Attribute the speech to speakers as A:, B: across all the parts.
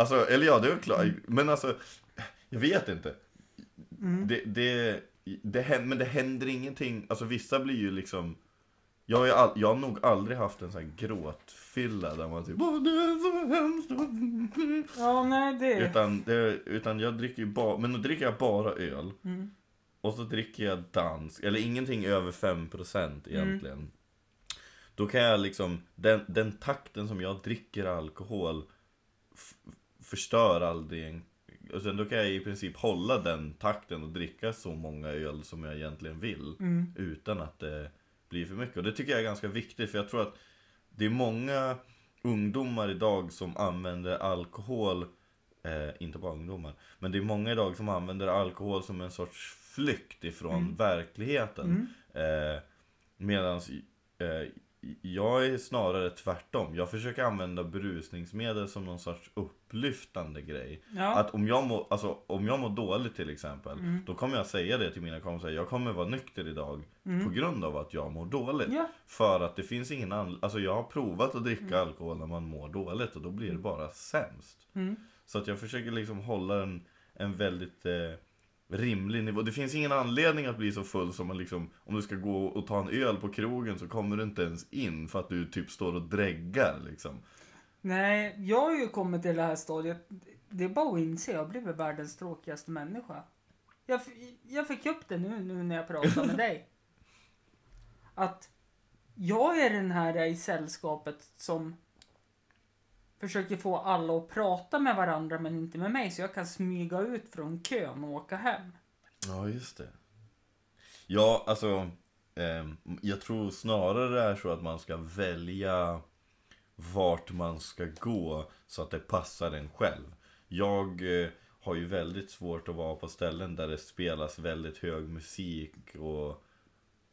A: Alltså, eller ja, det är väl klart. Men alltså, jag vet inte. Det, det, det, hän- men det händer ingenting. Alltså vissa blir ju liksom jag har, all, jag har nog aldrig haft en sån här gråtfylla där man typ Åh, det är så hemskt.
B: Ja, nej det...
A: Utan, det, utan jag dricker ju bara, men då dricker jag bara öl.
B: Mm.
A: Och så dricker jag dansk, eller ingenting över 5% egentligen. Då kan jag liksom, den, den takten som jag dricker alkohol förstör aldrig en och sen då kan jag i princip hålla den takten och dricka så många öl som jag egentligen vill.
B: Mm.
A: Utan att det blir för mycket. Och det tycker jag är ganska viktigt för jag tror att det är många ungdomar idag som använder alkohol eh, Inte bara ungdomar Men det är många idag som använder alkohol som en sorts flykt ifrån verkligheten eh, Medans eh, jag är snarare tvärtom. Jag försöker använda berusningsmedel som någon sorts upplyftande grej.
B: Ja.
A: Att om jag, mår, alltså, om jag mår dåligt till exempel Då kommer jag säga det till mina kompisar. Jag kommer vara nykter idag På grund av att jag mår dåligt.
B: Ja.
A: För att det finns ingen anledning Alltså jag har provat att dricka alkohol när man mår dåligt Och då blir det bara sämst.
B: Mm.
A: Så att jag försöker liksom hålla en, en väldigt eh, rimlig nivå Det finns ingen anledning att bli så full som man liksom Om du ska gå och ta en öl på krogen så kommer du inte ens in För att du typ står och dräggar liksom
B: Nej, jag har ju kommit till det här stadiet. Det är bara att inse, jag har blivit världens tråkigaste människa. Jag, jag fick upp det nu, nu när jag pratar med dig. Att jag är den här i sällskapet som försöker få alla att prata med varandra men inte med mig så jag kan smyga ut från kön och åka hem.
A: Ja, just det. Ja, alltså. Eh, jag tror snarare det är så att man ska välja vart man ska gå så att det passar en själv. Jag eh, har ju väldigt svårt att vara på ställen där det spelas väldigt hög musik och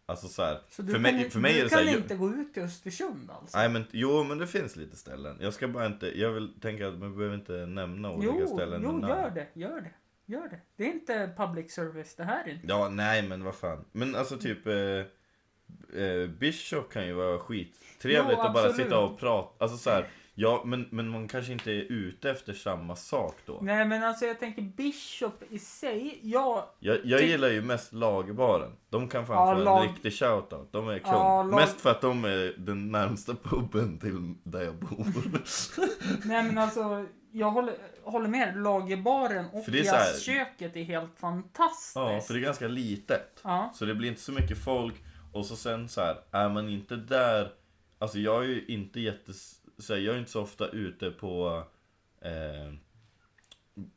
A: Alltså så här,
B: Så du
A: för
B: kan,
A: mig,
B: inte-
A: för mig
B: du
A: är det så
B: kan
A: här, jag-
B: inte gå ut till Östersund alltså?
A: Nej men jo men det finns lite ställen. Jag ska bara inte, jag vill tänka att man behöver inte nämna olika
B: Jo,
A: ställen
B: jo
A: namn.
B: gör det, gör det, gör det. Det är inte public service det här inte.
A: Ja, nej men vad fan. Men alltså typ eh, eh, Bishop kan ju vara skittrevligt
B: Jo,
A: att bara sitta och prata. Alltså så här, ja men, men man kanske inte är ute efter samma sak då.
B: Nej men alltså jag tänker Bishop i sig, ja,
A: Jag, jag
B: Ty-
A: gillar ju mest lagerbaren. De kan fan
B: Ja,
A: få en
B: lag-
A: riktig shoutout. De är kung.
B: Ja, lag-
A: Mest för att de är den närmsta puben till där jag bor.
B: nej men alltså jag håller, håller med. Lagerbaren och
A: För det är här-
B: jazzköket är helt fantastiskt.
A: ja, för det är ganska litet.
B: Ja.
A: Så det blir inte så mycket folk och så sen så här, är man inte där Alltså jag är ju inte jättes så här, jag är inte så ofta ute på eh,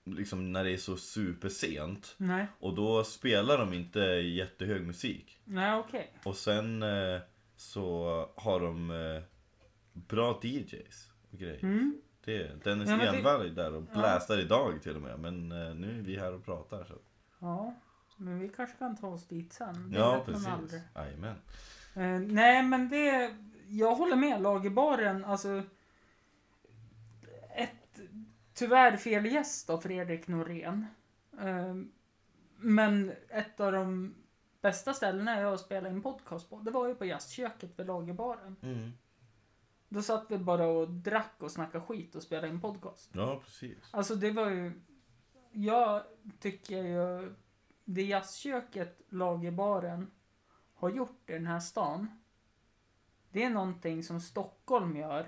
A: Liksom när det är så supersent.
B: Nej,
A: Och då spelar de inte jättehög musik.
B: Nej okej.
A: Och sen eh, så har de eh, bra DJs och grejer.
B: Mm.
A: det, Dennis
B: Ja, men det-
A: Envall är där och blästar idag till och med. Men eh, nu är vi här och pratar så.
B: Ja, men vi kanske kan ta oss dit sen. Det
A: Ja
B: vet man
A: precis,
B: aldrig.
A: jajamän.
B: Eh, nej men det, jag håller med. Lagerbaren, alltså. Ett tyvärr fel gäst då, Fredrik Norén. Eh, men ett av de bästa ställena jag spelade in podcast på, det var ju på jazzköket vid Lagerbaren.
A: mm.
B: Då satt vi bara och drack och snackade skit och spelade in podcast.
A: Ja precis
B: Alltså det var ju... Jag tycker ju... Det jazzköket, Lagerbaren, har gjort i den här stan. Det är någonting som Stockholm gör.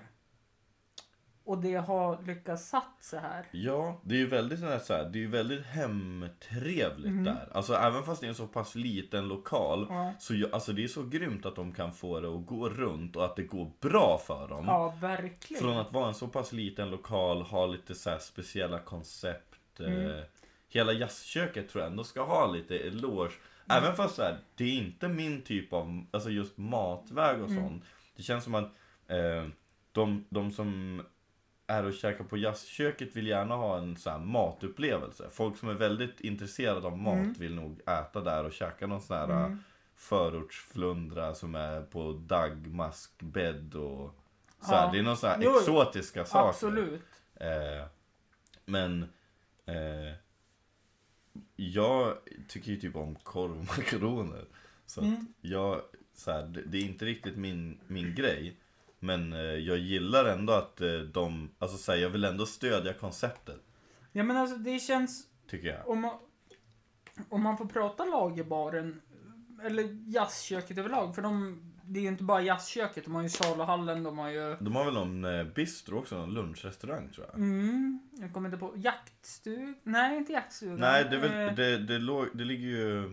B: Och det har lyckats satt så här.
A: Ja, det är ju väldigt så här, det är ju väldigt hemtrevligt där. Alltså även fast det är en så pass liten lokal.
B: Ja.
A: Så ju- alltså, det är så grymt att de kan få det att gå runt och att det går bra för dem.
B: Ja, verkligen.
A: Från att vara en så pass liten lokal, ha lite så här speciella koncept.
B: Mm.
A: Eh, hela jazzköket tror jag ändå ska ha lite eloge. Även fast så här, det är inte min typ av, alltså just matväg och sånt. Det känns som att eh, de, de som är och käkar på jazzköket vill gärna ha en så här matupplevelse. Folk som är väldigt intresserade av mat vill nog äta där och käka någon sån här
B: Mm.
A: förortsflundra som är på daggmaskbädd och så här,
B: Ja.
A: Det är någon sån här
B: Jo,
A: exotiska saker.
B: Absolut.
A: Eh, men eh, jag tycker ju typ om korv och makaroner. Så att
B: Mm.
A: jag, så här, det, det är inte riktigt min, min grej. Men eh, jag gillar ändå att eh, de, alltså så här, jag vill ändå stödja konceptet.
B: Ja men alltså det känns,
A: Tycker jag.
B: om man, om man får prata lagerbaren, eller jazzköket överlag, för de, det är ju inte bara jazzköket, de har ju saluhallen, de har ju
A: De har väl någon eh, bistro också, någon lunchrestaurang tror jag.
B: Mm, jag kommer inte på. Jaktstug? Nej, inte jaktstugan.
A: Nej, det, väl,
B: Eh,
A: det, det, låg, det ligger ju...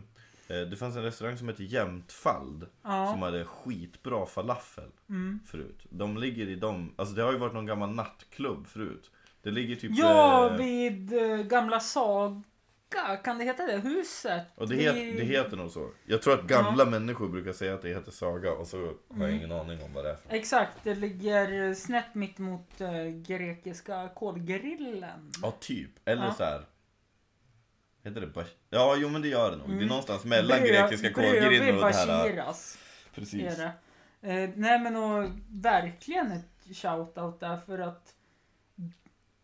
A: eh, Det fanns en restaurang som heter Jämtfald.
B: Ja.
A: Som hade skitbra falafel
B: Mm.
A: förut. De ligger i de, alltså det har ju varit någon gammal nattklubb förut. Det ligger typ...
B: Ja,
A: eh,
B: vid eh, gamla Saga. Kan det heta det? Huset?
A: Och det, het, det heter nog så. Jag tror att gamla människor brukar säga att det heter Saga och så har jag
B: Mm.
A: ingen aning om vad det är. för-
B: Exakt, det ligger snett mitt mot eh, grekiska kolgrillen.
A: Ja, typ. Eller
B: Ja.
A: så här. Heter det Bash... Ja, jo men det gör det nog. Det är
B: Mm.
A: någonstans mellan
B: Brö-
A: grekiska kolgrillen och det här.
B: Bashiras
A: Precis.
B: är det. Eh, nej men och verkligen ett shout-out där för att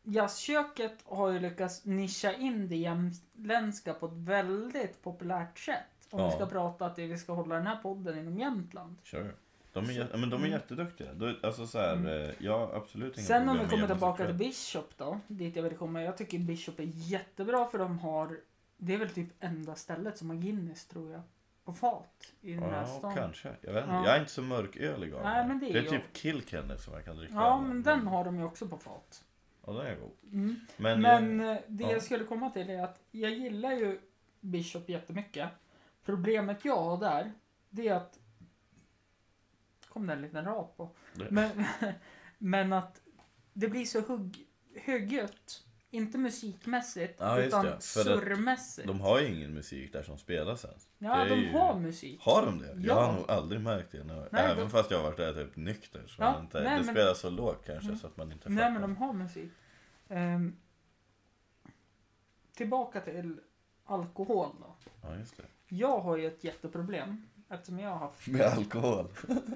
B: Jazzköket har ju lyckats nischa in det jämtländska på ett väldigt populärt sätt. Om
A: Ja.
B: vi ska prata att vi ska hålla den här podden inom Jämtland.
A: Sure. De är, jä- men de är
B: Mm.
A: jätteduktiga. Alltså så här, eh, jag absolut inga
B: Sen om vi kommer tillbaka till. Bishop då, dit jag vill komma. Jag tycker Bishop är jättebra för de har, det är väl typ enda stället som har Guinness tror jag, på fat i den här
A: Ja,
B: stan.
A: kanske. Jag vet inte.
B: Ja.
A: Jag är inte så mörkölig av
B: Nej, men det är
A: det är typ Kilkenny som jag kan dricka.
B: Ja, men den har de ju också på fat.
A: Ja, den är god.
B: Mm.
A: Men,
B: Men
A: jag,
B: eh, det
A: ja.
B: jag skulle komma till är att jag gillar ju Bishop jättemycket. Problemet jag har där, det är att... kom det en liten rap på. Men, men att det blir så hugg, högljutt. Inte musikmässigt,
A: Ja,
B: utan
A: det.
B: Surrmässigt.
A: de har ju ingen musik där som spelas ens.
B: ja, de
A: ju-
B: har musik.
A: Har de det? Jag
B: Ja.
A: har nog aldrig märkt det.
B: Nej,
A: Även
B: de-
A: fast jag har varit där typ nykter. Så
B: Ja,
A: inte,
B: nej,
A: det
B: men-
A: spelas så lågt kanske
B: Mm.
A: så att man inte
B: Nej,
A: fattar.
B: men de har musik. Ehm, tillbaka till alkohol då.
A: Ja, just det.
B: Jag har ju ett jätteproblem eftersom jag har haft
A: Med alkohol.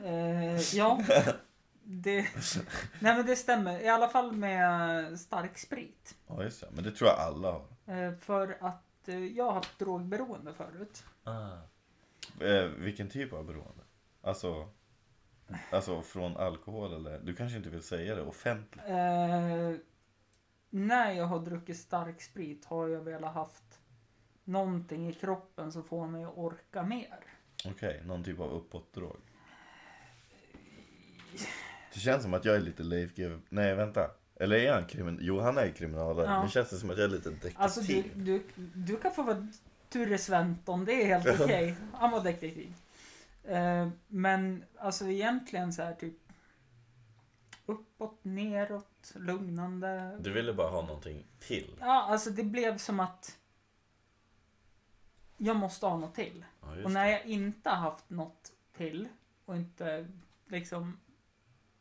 B: Eh, ja. Det, nej men det stämmer. I alla fall med stark sprit.
A: Ja, just det. Men det tror jag alla har.
B: Eh, för att eh, jag har haft drogberoende förut.
A: Eh, vilken typ av beroende? Alltså, alltså från alkohol eller? Du kanske inte vill säga det offentligt?
B: Eh, när jag har druckit stark sprit har jag velat haft någonting i kroppen som får mig att orka mer.
A: Okej, någon typ av uppåtdrog. Det känns som att jag är lite Leif GW... Nej, vänta. Eller är han kriminal? Jo, han är kriminalare.
B: Ja.
A: Men känns det som att jag är lite detektiv?
B: Alltså du, du, du kan få vara Ture Sventon, det är helt okej. Han var detektiv. Eh, men alltså egentligen så här typ uppåt, neråt, lugnande.
A: Du ville bara ha någonting till?
B: Ja, alltså det blev som att jag måste ha något till.
A: Ja,
B: Och när jag inte har haft något till och inte liksom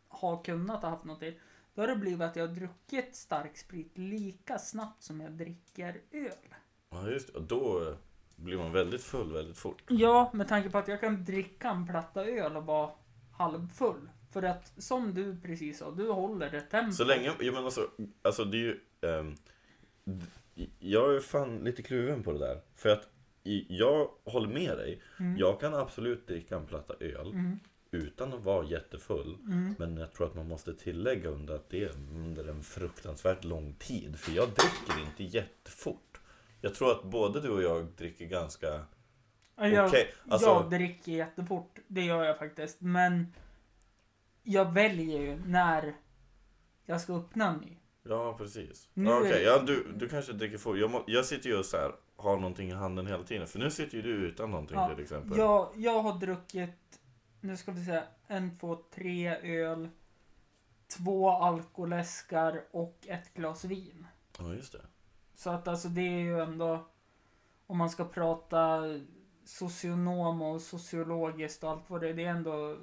B: har kunnat ha haft något till. Då har det blivit att jag har druckit stark sprit lika snabbt som jag dricker öl.
A: Ja, just det. Och då blir man väldigt full väldigt fort.
B: Ja, med tanke på att jag kan dricka en platta öl och vara halvfull. För att som du precis sa, du håller det tempo.
A: Så länge, jag menar alltså, alltså det är ju... d- jag är fan lite kluven på det där. För att jag håller med dig.
B: Mm.
A: Jag kan absolut dricka en platta öl
B: Mm.
A: Utan att vara jättefull.
B: Mm.
A: Men jag tror att man måste tillägga under att det är under en fruktansvärt lång tid. För jag dricker inte jättefort. Jag tror att både du och jag dricker ganska
B: Jag,
A: okej. Alltså,
B: jag dricker jättefort, det gör jag faktiskt. Men jag väljer ju när jag ska öppna en ny.
A: Ja, precis.
B: Nu
A: Ja,
B: är-
A: Okej, ja, du, du kanske dricker fort. Jag, må, jag sitter ju och så här, har någonting i handen hela tiden. För nu sitter ju du utan någonting
B: Ja,
A: till exempel.
B: Jag, jag har druckit, nu ska vi säga, en, två, tre öl, två alkoläskar och ett glas vin.
A: Ja, just det.
B: Så att alltså det är ju ändå, om man ska prata socionom och sociologiskt och allt vad det är, det är ändå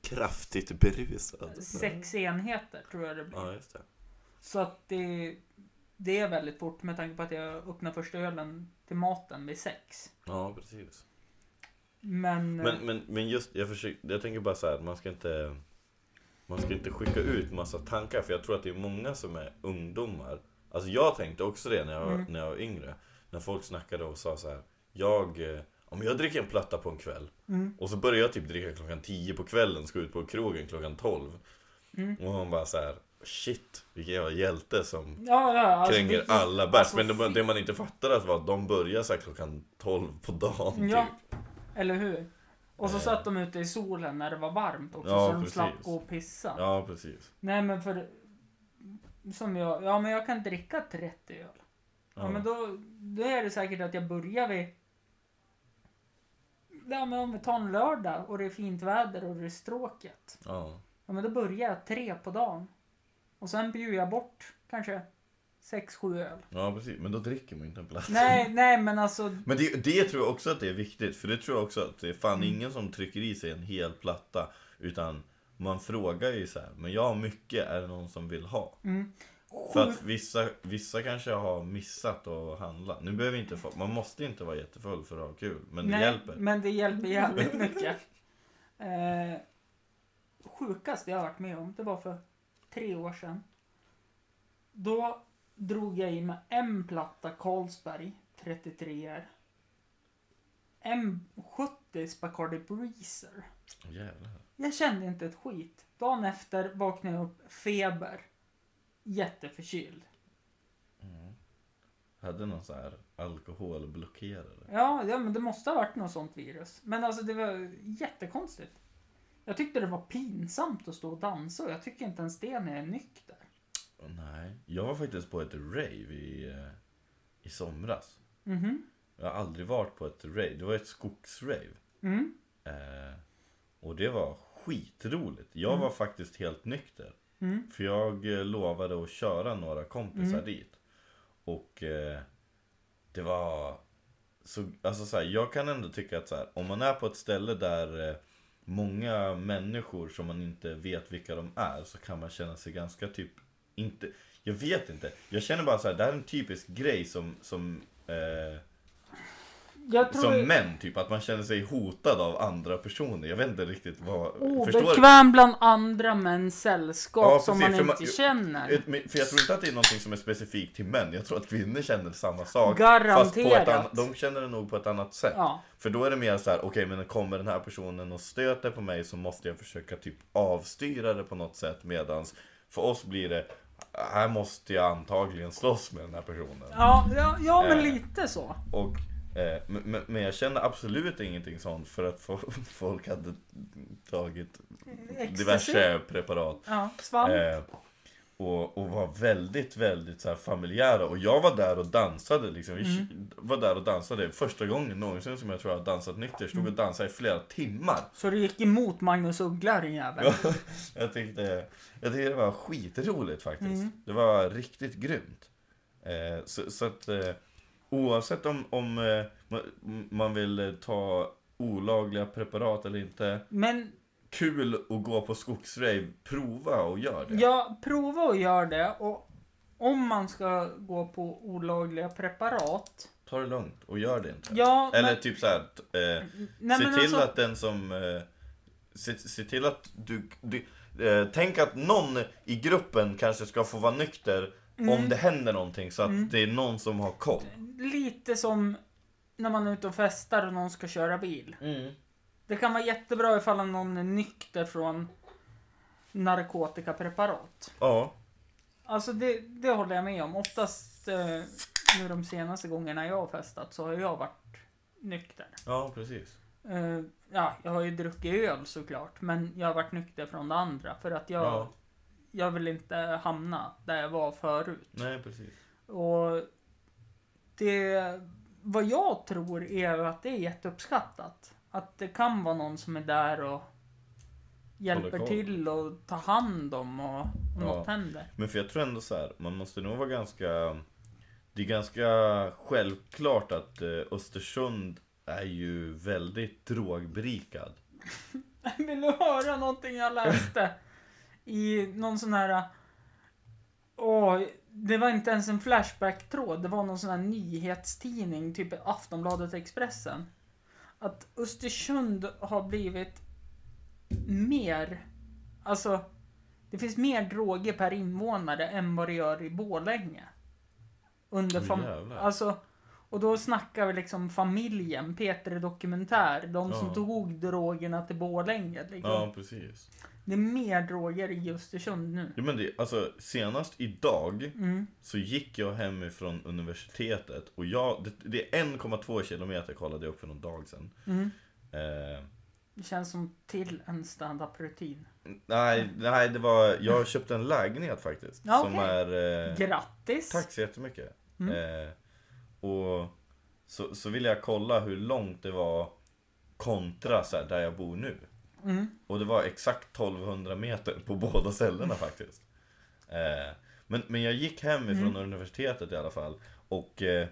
A: Kraftigt berusad.
B: sex enheter tror jag det blir.
A: Ja, just det.
B: Så att det, det är väldigt fort med tanke på att jag öppnar första ölen till maten vid sex.
A: Ja, precis.
B: Men,
A: Men, men, men just, jag, försöker, jag tänker bara så här, man ska inte Man ska inte skicka ut massa tankar för jag tror att det är många som är ungdomar Alltså jag tänkte också det när jag,
B: Mm.
A: när jag var yngre När folk snackade och sa så här Jag, eh, om jag dricker en platta på en kväll
B: mm,
A: Och så börjar jag typ dricka klockan 10 på kvällen Ska ut på krogen klockan 12
B: Mm.
A: Och hon bara så här. Shit, vilken jävla hjälte som
B: Ja, ja. Alltså,
A: kränger alla bärs.
B: alltså,
A: Men det, det man inte fattade var att de börjar så klockan 12 på dagen
B: Ja,
A: typ.
B: Eller hur? Och så
A: Eh.
B: satt de ute i solen när det var varmt också,
A: Ja,
B: så de
A: precis.
B: slapp gå och pissa.
A: Ja, precis.
B: Nej, men för... Som jag, ja men jag kan dricka 30 öl. Ja,
A: Ja.
B: men då, då är det säkert att jag börjar vid... Ja men om vi tar en lördag och det är fint väder och det är stråket.
A: Ja.
B: Ja men då börjar jag tre på dagen. Och sen bjuder jag bort kanske sex, sju öl.
A: ja, precis. Men då dricker man inte en plats.
B: Nej, nej men alltså.
A: Men det, det tror jag också att det är viktigt. För det tror jag också att det är fan
B: Mm.
A: ingen som trycker i sig en hel platta. Utan man frågar ju så här. Men jag har mycket, är det någon som vill ha?
B: Mm,
A: För att vissa, vissa kanske har missat att handla. Nu behöver inte man måste inte vara jättefull för att ha kul. Men det
B: nej,
A: hjälper.
B: Men det hjälper jävligt mycket. Eh, sjukaste jag har varit med om, det var för tre år sedan. Då drog jag i mig en platta Carlsberg 33 En 70 Bacardi Breezer.
A: Jävlar.
B: Jag kände inte ett skit. Dagen efter vaknade jag upp feber. Jätteförkyld.
A: Hade någon så här alkoholblockerare.
B: Ja, ja, men det måste ha varit något sånt virus. Men alltså det var jättekonstigt. Jag tyckte det var pinsamt att stå och dansa och jag tycker inte ens det när jag är nykter.
A: Nej. Jag var faktiskt på ett rave i, eh, i somras.
B: Mhm.
A: Jag har aldrig varit på ett rave. Det var ett skogsrave.
B: Mm.
A: Eh, och det var skitroligt. Jag var faktiskt helt nykter.
B: Mm.
A: För jag eh, lovade att köra några kompisar
B: Mm.
A: dit. Och eh, det var... Så, alltså så här, jag kan ändå tycka att så här, om man är på ett ställe där eh, många människor som man inte vet vilka de är så kan man känna sig ganska typ inte... Jag vet inte. Jag känner bara så här, det här är en typisk grej som, som eh,
B: Jag
A: som män, typ att man känner sig hotad av andra personer. Jag vet inte riktigt vad...
B: Obekväm bland andra mäns sällskap
A: Ja,
B: som man inte
A: man-
B: känner.
A: För jag tror inte att det är någonting som är specifikt till män. Jag tror att kvinnor känner samma sak.
B: Garanterat.
A: Fast annat, de känner det nog på ett annat sätt.
B: Ja.
A: För då är det mer så här: okej men kommer den här personen och stöter på mig så måste jag försöka typ avstyra det på något sätt. Medans för oss blir det, här måste jag antagligen slåss med den här personen.
B: Ja, ja, ja men
A: Eh.
B: lite så.
A: Och, eh, men, men- jag känner absolut ingenting sånt för att fo- folk hade tagit
B: Ecstasy.
A: diverse preparat.
B: Ja, svamp.
A: Eh, och, och var väldigt, väldigt så familjära. Och jag var där och dansade liksom. Vi
B: Mm.
A: var där och dansade första gången någonsin som jag tror jag har dansat nykter. Stod och
B: Mm.
A: dansade i flera timmar.
B: Så det gick emot Magnus Uggla din jävel.
A: jag, tyckte, jag tyckte det var skitroligt faktiskt.
B: Mm.
A: Det var riktigt grymt. Eh, så, så att eh, oavsett om, om eh, man- vill ta olagliga preparat eller inte.
B: Men
A: Kul att gå på skogsrave. Prova och gör det.
B: ja, prova och gör det. Och om man ska gå på olagliga preparat.
A: Ta det lugnt och gör det inte.
B: Ja,
A: Eller
B: men,
A: typ så här, eh,
B: nej,
A: se till
B: alltså,
A: att den som... Eh, se, se till att du... du eh, tänk att någon i gruppen kanske ska få vara nykter
B: Mm.
A: om det händer någonting så att det är någon som har koll.
B: Lite som när man är ute och festar och någon ska köra bil.
A: Mm.
B: Det kan vara jättebra ifall någon är nykter från narkotikapreparat.
A: Ja,
B: Alltså det, det håller jag med om. Oftast eh, nu de senaste gångerna jag har festat så har jag varit nykter.
A: ja precis.
B: Eh, ja, jag har ju druckit öl såklart, men jag har varit nykter från det andra för att jag,
A: Ja.
B: jag vill inte hamna där jag var förut.
A: Nej, precis.
B: Och det, vad jag tror är att det är jätteuppskattat. Att det kan vara någon som är där och hjälper till och tar hand om och om
A: Ja.
B: något händer.
A: Men för jag tror ändå så här, man måste nog vara ganska... Det är ganska självklart att eh, Östersund är ju väldigt drogberikad.
B: Vill du höra någonting jag läste? I någon sån här... Åh, det var inte ens en Flashback-tråd. Det var någon sån här nyhetstidning, typ Aftonbladet Expressen. Att Östersund har blivit mer... Alltså, det finns mer droger per invånare än vad det gör i Borlänge. Under fam-
A: jävlar.
B: Alltså, och då snackar vi liksom familjen, Peter Dokumentär. De som
A: Ja.
B: tog drogerna till Borlänge. Liksom.
A: Ja, precis.
B: Det är mer droger i Östersund nu.
A: Jo men det, alltså senast idag
B: Mm.
A: så gick jag hemifrån universitetet och jag, det, det är 1,2 kilometer kollade jag upp för någon dag sedan.
B: Mm.
A: Eh,
B: Det känns som till en standup-rutin.
A: nej, nej, det var, jag köpte en lägenhet faktiskt.
B: Ja,
A: som
B: okej.
A: är... Eh,
B: Grattis!
A: tack så jättemycket.
B: Mm.
A: Eh, och så, så ville jag kolla hur långt det var kontra så här, där jag bor nu.
B: Mm.
A: Och det var exakt 1200 meter på båda ställena faktiskt. Eh, men, men jag gick hemifrån
B: Mm.
A: universitetet i alla fall. Och eh,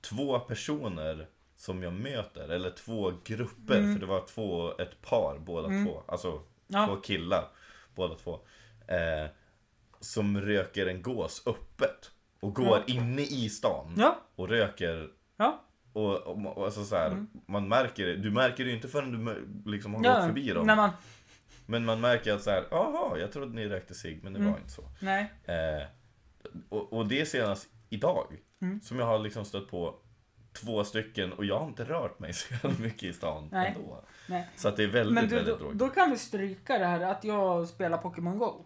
A: två personer som jag möter, eller två grupper,
B: Mm.
A: för det var två, ett par båda
B: Mm.
A: två. Alltså
B: Ja.
A: två killar, båda två. Eh, som röker en gås öppet. Och går
B: Ja.
A: inne i stan
B: Ja.
A: och röker
B: Ja.
A: Och, och, och alltså så här,
B: Mm.
A: man märker det. Du märker det ju inte förrän du liksom har
B: ja.
A: gått förbi dem.
B: När man...
A: Men man märker att så här, jaha, jag trodde ni rökte cigg men det
B: Mm.
A: var inte så.
B: Nej.
A: Eh, och, och det senast idag
B: Mm.
A: som jag har liksom stött på två stycken och jag har inte rört mig så jävla mycket i stan
B: Nej.
A: ändå.
B: Nej.
A: Så att det är väldigt,
B: Men du,
A: väldigt
B: då, då kan vi stryka det här att jag spelar Pokémon Go.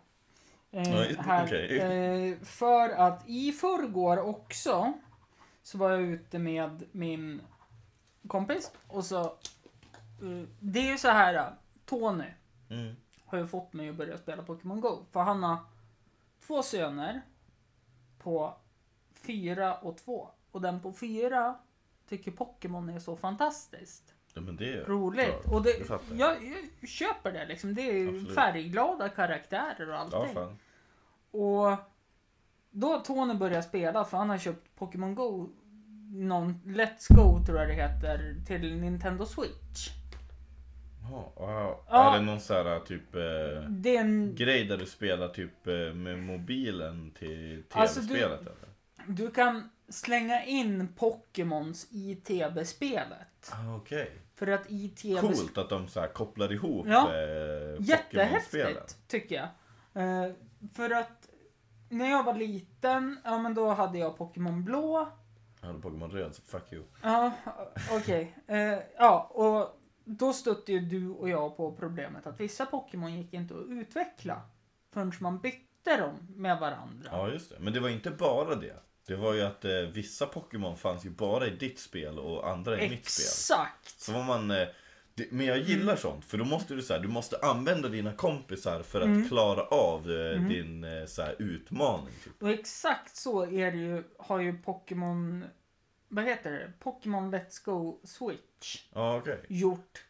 B: Eh, här,
A: okej.
B: eh, för att i förrgår också så var jag ute med min kompis och så eh, det är ju så här Tony
A: Mm.
B: har ju fått mig att börja spela Pokémon Go. För han har två söner på fyra och två. Och den på fyra tycker Pokémon är så fantastiskt
A: Ja, men det är
B: roligt.
A: klart.
B: Och det, jag,
A: jag.
B: jag köper det liksom. Det är ju
A: Absolut.
B: färgglada karaktärer och
A: Ja,
B: allting.
A: fan.
B: och då har Tony börjat spela för han har köpt Pokémon Go någon, Let's Go tror jag det heter till Nintendo Switch.
A: Jaha, wow.
B: Ja.
A: Är det någon sån här typ eh,
B: Det är en,
A: grej där du spelar typ eh, med mobilen till
B: Alltså, du-
A: tv-spelet eller?
B: du kan slänga in Pokémons i tv-spelet.
A: Ah, Okej.
B: För att i tv
A: Coolt att de så här kopplar ihop
B: Ja.
A: eh.
B: Jättehäftigt, tycker jag. Eh, för att när jag var liten, ja men då hade jag Pokémon blå.
A: Jag hade Pokémon röd så fuck you.
B: Ja, okej. Eh, ja, och då stötte ju du och jag på problemet att vissa Pokémon gick inte att utveckla förrän man bytte dem med varandra.
A: Ja just det. Men det var inte bara det. Det var ju att eh, vissa Pokémon fanns ju bara i ditt spel och andra i mitt spel.
B: Exakt!
A: Så var man... Eh, det, men jag gillar sånt. För då måste du så här, du måste använda dina kompisar för att
B: Mm.
A: klara av eh, din eh, så här, utmaning. Typ.
B: Och exakt så är det ju, har ju Pokémon, vad heter det? Pokémon Let's Go Switch
A: Ja okej.
B: gjort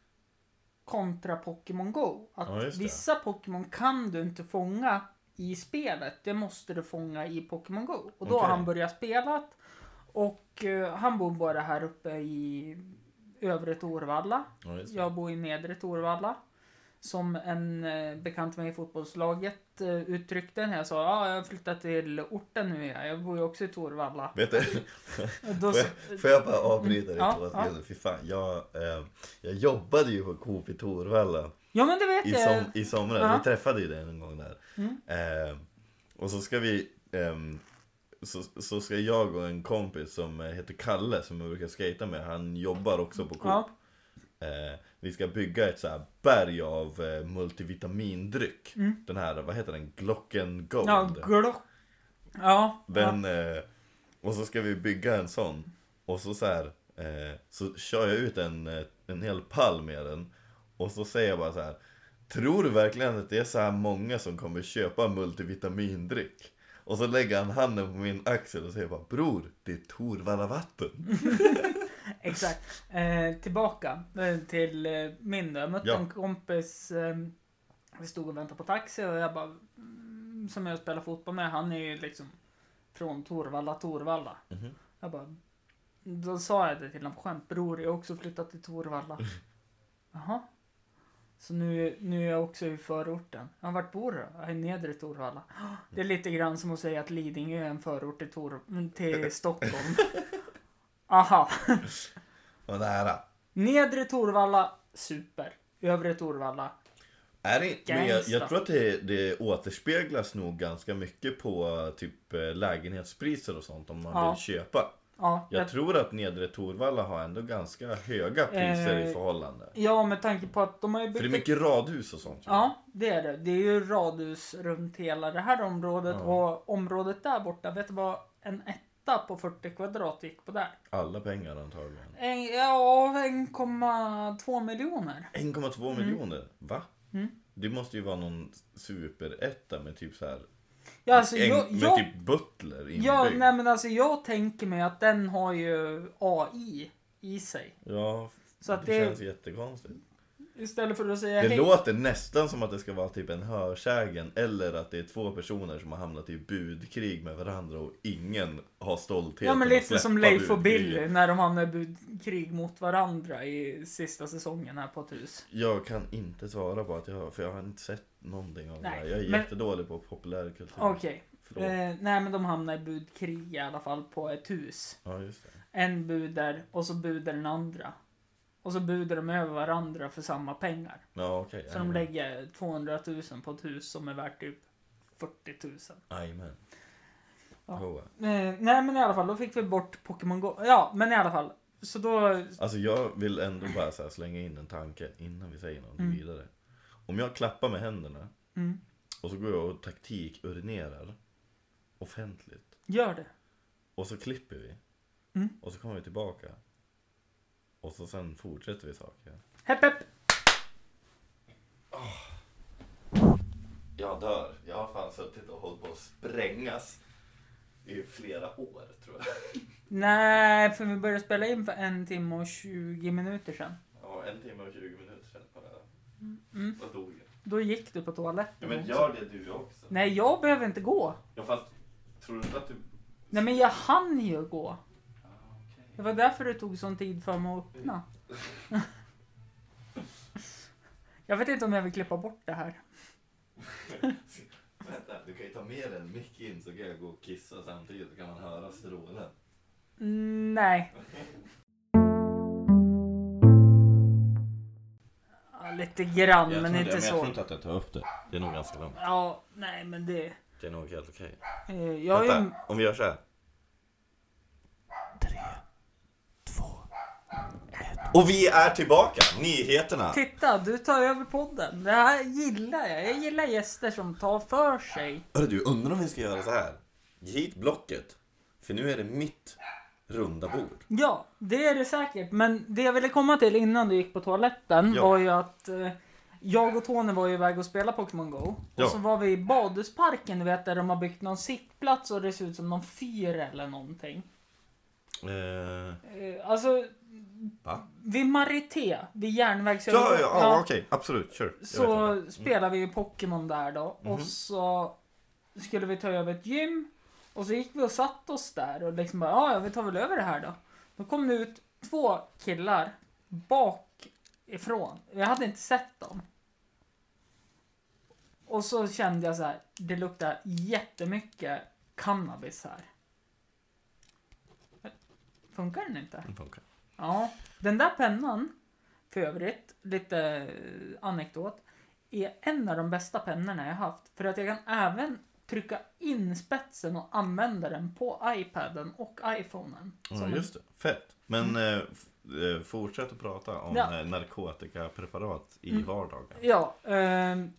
B: kontra Pokémon Go. Att
A: det.
B: vissa Pokémon kan du inte fånga i spelet. Det måste du fånga i Pokémon Go. Och då har
A: Okej.
B: han börjat spela. Och eh, han bor bara här uppe i övre Torvalla.
A: Ja.
B: Jag bor i nedre Torvalla. Som en eh, bekant med i fotbollslaget eh, uttryckte när jag sa ja, jag har flyttat till orten nu. Ja. Jag bor ju också i Torvalla.
A: Vet du,
B: Då,
A: får, jag, får jag bara avbryta dig
B: Ja, ja.
A: Fy fan, jag, eh, jag jobbade ju på Coop i Torvalla
B: ja men det vet
A: i,
B: jag.
A: som, i somras.
B: Ja.
A: Vi träffade ju dig en gång där.
B: Mm.
A: Eh, och så ska vi ehm, så, så ska jag och en kompis som heter Kalle som jag brukar skata med, han jobbar också på Coop.
B: Ja.
A: Eh, vi ska bygga ett så här berg av eh, multivitamindryck.
B: Mm.
A: Den här, vad heter den? Glocken Gold.
B: Ja, glock. Ja.
A: Den, eh, och så ska vi bygga en sån. Och så så här, eh, så kör jag ut en, eh, en hel pall med den. Och så säger jag bara så här. Tror du verkligen att det är så här många som kommer köpa multivitamindryck? Och så lägger han handen på min axel och säger bara Bror, det är Torvalla vatten.
B: Exakt. Eh, tillbaka eh, till eh, min då. Jag mötte
A: Ja.
B: en kompis. Eh, vi stod och väntade på taxi och jag bara. Mm, som jag spelar fotboll med. Han är ju liksom från Torvalla, Torvalla.
A: Mhm.
B: Jag bara. Då sa jag det till honom på skämt. Bror, jag har också flyttat till Torvalla. Jaha. Så nu, nu är jag också i förorten. Ja, vart bor du då? Jag är i nedre Torvalla. Det är lite grann som att säga att Lidingö är en förort till, Tor, till Stockholm. Aha.
A: Vad nära.
B: Nedre Torvalla, super. Övre Torvalla,
A: Är det, men jag, jag tror att det, det återspeglas nog ganska mycket på typ eh, lägenhetspriser och sånt om man
B: Ja.
A: vill köpa.
B: Ja,
A: Jag
B: jag,
A: tror att Nedre Torvalla har ändå ganska höga priser
B: Eh,
A: i förhållande.
B: ja, med tanke på att de har ju
A: För det är
B: byggt...
A: mycket radhus och sånt.
B: Ja, det är det. Det är ju radhus runt hela det här området
A: Ja.
B: och området där borta, vet du vad en etta på 40 kvadrat gick på där?
A: Alla pengar antagligen.
B: En, ja, 1,2 miljoner.
A: 1,2 miljoner? Va?
B: Mm.
A: Det måste ju vara någon superetta med typ så här.
B: Ja, alltså,
A: en,
B: jag,
A: med
B: jag,
A: typ butler inbyggd.
B: ja, nej, men alltså, jag tänker mig att den har ju AI i sig.
A: Ja,
B: Så att
A: det,
B: det-
A: känns jättekonstigt.
B: Istället för att säga
A: Det
B: hej.
A: låter nästan som att det ska vara typ en hörsägen eller att det är två personer som har hamnat i budkrig med varandra och ingen har stoltheten
B: Ja men
A: att
B: lite
A: släppa
B: som Leif och
A: budkriget.
B: Billy när de hamnade i budkrig mot varandra i sista säsongen här på ett hus.
A: Jag kan inte svara på att jag har, för jag har inte sett någonting av
B: Nej,
A: det här. Jag är
B: men-
A: jättedålig på populärkultur.
B: Okej.
A: Förlåt.
B: Eh, nej men de hamnade i budkrig i alla fall på ett hus.
A: Ja, just det.
B: En budar och så budar den andra. Och så budar de över varandra för samma pengar.
A: Ja, okej.
B: Så de lägger 200 000 på ett hus som är värt typ 40 000.
A: Jajamän.
B: Ja.
A: Oh.
B: Eh, nej men i alla fall, då fick vi bort Pokémon Go. Ja, men i alla fall. Så då...
A: Alltså jag vill ändå bara så här slänga in en tanke innan vi säger något
B: Mm.
A: vidare. Om jag klappar med händerna
B: Mm,
A: och så går jag och taktik-urinerar offentligt.
B: gör det.
A: Och så klipper vi.
B: Mm.
A: Och så kommer vi tillbaka. Och så sen fortsätter vi saker.
B: Hepp hepp!
A: Jag dör. Jag har fan suttit och hållit på att sprängas i flera år tror jag.
B: Nej, för vi började spela in för en timme och 20 minuter sedan.
A: Ja, en timme och 20 minuter sedan.
B: Mm.
A: Då dog jag.
B: Då gick du på toaletten.
A: Ja, men
B: också.
A: gör det du också.
B: Nej, jag behöver inte gå.
A: Ja, fast tror du inte att du...
B: Nej, men jag hann ju gå. Det var därför det tog sån tid för mig att öppna. jag vet inte om jag vill klippa bort det här.
A: Vänta, du kan ju ta med en mick in så kan jag gå och kissa samtidigt så kan man höra strålen.
B: Mm, Nej. Ja, lite grann, men inte så.
A: att jag tar upp det. Det är nog ganska långt.
B: Ja, nej men det...
A: Det är nog helt okej.
B: Eh, jag är ju...
A: Vänta, om vi gör så här. Tre, två, ett. Och vi är tillbaka! Nyheterna!
B: Titta, du tar över podden. Det här gillar jag. Jag gillar gäster som tar för sig.
A: Hörru du, undrar om vi ska göra så här. Ge hit blocket. För nu är det mitt runda bord.
B: Ja, det är det säkert. Men det jag ville komma till innan du gick på toaletten
A: Ja.
B: var ju att eh, jag och Tony var ju iväg och spela Pokémon Go.
A: Ja.
B: Och så var vi i badhusparken, du vet, där de har byggt någon sittplats och det ser ut som någon fyr eller någonting.
A: Eh,
B: Eh, alltså,
A: va?
B: vid Marité, vid
A: Ja,
B: järnvägsövergången.
A: ja, ja okej. Absolut, kör.
B: Så
A: inte.
B: spelade vi Pokémon där då. Och
A: Mhm.
B: så skulle vi ta över ett gym. Och så gick vi och satt oss där och liksom bara, "Ja, ja, vi tar väl över det här då. Då kom det ut två killar bakifrån. Jag hade inte sett dem. Och så kände jag så här, det luktar jättemycket cannabis här. Funkar den inte?
A: Det funkar.
B: Ja, den där pennan, för övrigt, lite eh, anekdot, är en av de bästa pennorna jag haft. För att jag kan även trycka in spetsen och använda den på iPaden och iPhonen.
A: Ja, just det. Fett. Men eh, f- eh, fortsätt att prata om
B: Ja.
A: eh, narkotikapreparat i
B: Mm.
A: vardagen.
B: Ja. ehm,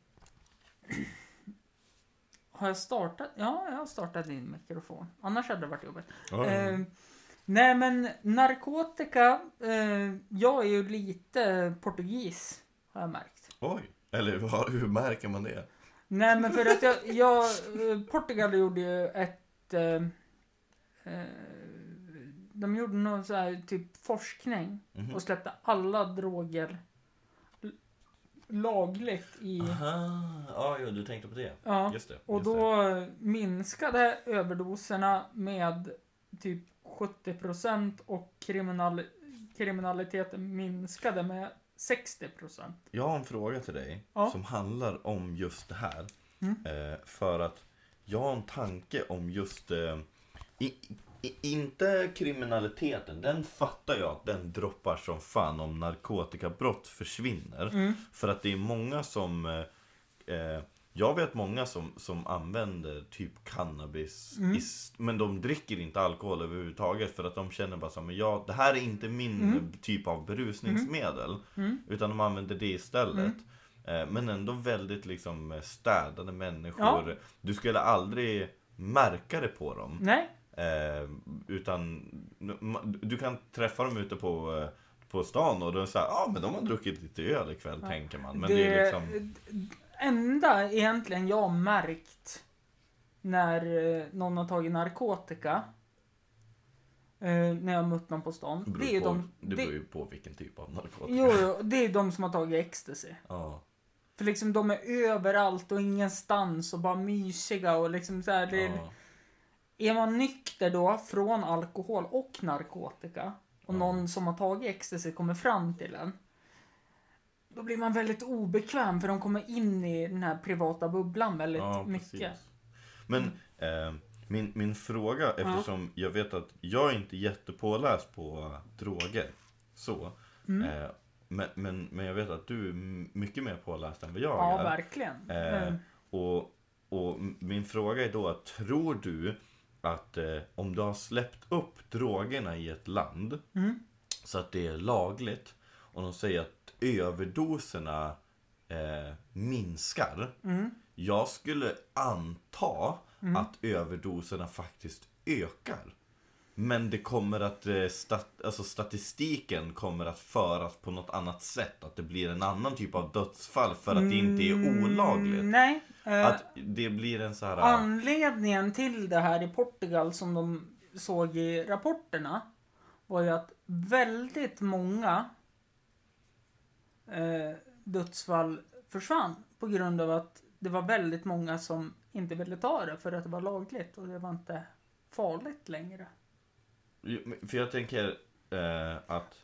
B: har jag startat? Ja, jag har startat din mikrofon. Annars hade det varit jobbigt.
A: Ja.
B: Eh, nej men narkotika, eh, jag är ju lite portugis har jag märkt.
A: Oj. Eller vad, hur märker man det?
B: Nej men för att jag, jag eh, Portugal gjorde ju ett eh, eh, De gjorde någon så här typ forskning
A: Mhm.
B: och släppte alla droger lagligt i
A: Aha, ja, ja, du tänkte på det.
B: Ja,
A: Just det.
B: och
A: just det.
B: då minskade överdoserna med typ 70% och kriminal, kriminaliteten minskade med 60%.
A: Jag har en fråga till dig
B: Ja.
A: som handlar om just det här.
B: Mm.
A: Eh, för att jag har en tanke om just eh, i, i, inte kriminaliteten, den fattar jag att den droppar som fan om narkotikabrott försvinner.
B: Mm.
A: För att det är många som eh, eh, Jag vet många som, som använder typ cannabis,
B: Mm.
A: is, men de dricker inte alkohol överhuvudtaget för att de känner bara så här, men jag, det här är inte min
B: Mm.
A: typ av berusningsmedel.
B: Mm.
A: Utan de använder det istället. Eh, Men ändå väldigt liksom städade människor.
B: Ja.
A: Du skulle aldrig märka det på dem.
B: Nej,
A: Eh, utan du kan träffa dem ute på, eh, på stan och de säger ja ah, men de har druckit lite öl ikväll tänker man. Men det, är liksom...
B: enda egentligen jag har märkt när eh, någon har tagit narkotika. Eh, när jag mött någon på stan.
A: Det
B: Det
A: beror,
B: är
A: på,
B: de,
A: det
B: det,
A: beror ju på vilken typ av narkotika.
B: jo, jo, det är de som har tagit ecstasy.
A: Ja,
B: För liksom de är överallt och ingenstans och bara mysiga och liksom så här, det,
A: ja.
B: Är man nykter då från alkohol och narkotika och
A: Ja.
B: någon som har tagit ecstasy kommer fram till en. Då blir man väldigt obekväm för de kommer in i den här privata bubblan väldigt
A: ja
B: mycket.
A: Men eh, min, min fråga, eftersom jag vet att jag är inte jättepåläst på droger. Så.
B: Mm.
A: Eh, men, men, men jag vet att du är mycket mer påläst än vad jag
B: Ja,
A: är.
B: verkligen.
A: Eh,
B: Eh,
A: och, och min fråga är då, tror du att eh, om du har släppt upp drogerna i ett land
B: Mm.
A: så att det är lagligt och de säger att överdoserna eh, minskar.
B: Mm.
A: Jag skulle anta att överdoserna faktiskt ökar. Men det kommer att, eh, stat, alltså statistiken kommer att föras på något annat sätt. Att det blir en annan typ av dödsfall för att det inte är olagligt.
B: Mm, nej. eh,
A: Att det blir en så här...
B: Anledningen till det här i Portugal som de såg i rapporterna var ju att väldigt många eh, dödsfall försvann på grund av att det var väldigt många som inte ville ta det för att det var lagligt och det var inte farligt längre.
A: För jag tänker eh, att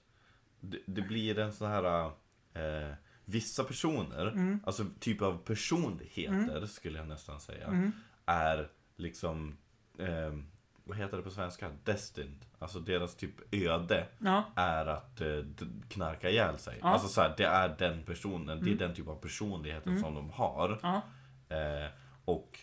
A: det, det blir en sån här... Eh, vissa personer,
B: Mm.
A: alltså typ av personligheter skulle jag nästan säga,
B: Mm.
A: är liksom... Eh, vad heter det på svenska? Destined. Alltså deras typ öde
B: Ja,
A: är att eh, knarka ihjäl sig.
B: Ja. Mm.
A: Alltså så här, det är den personen, det är den typ av personligheten som de har.
B: ja,
A: Eh, och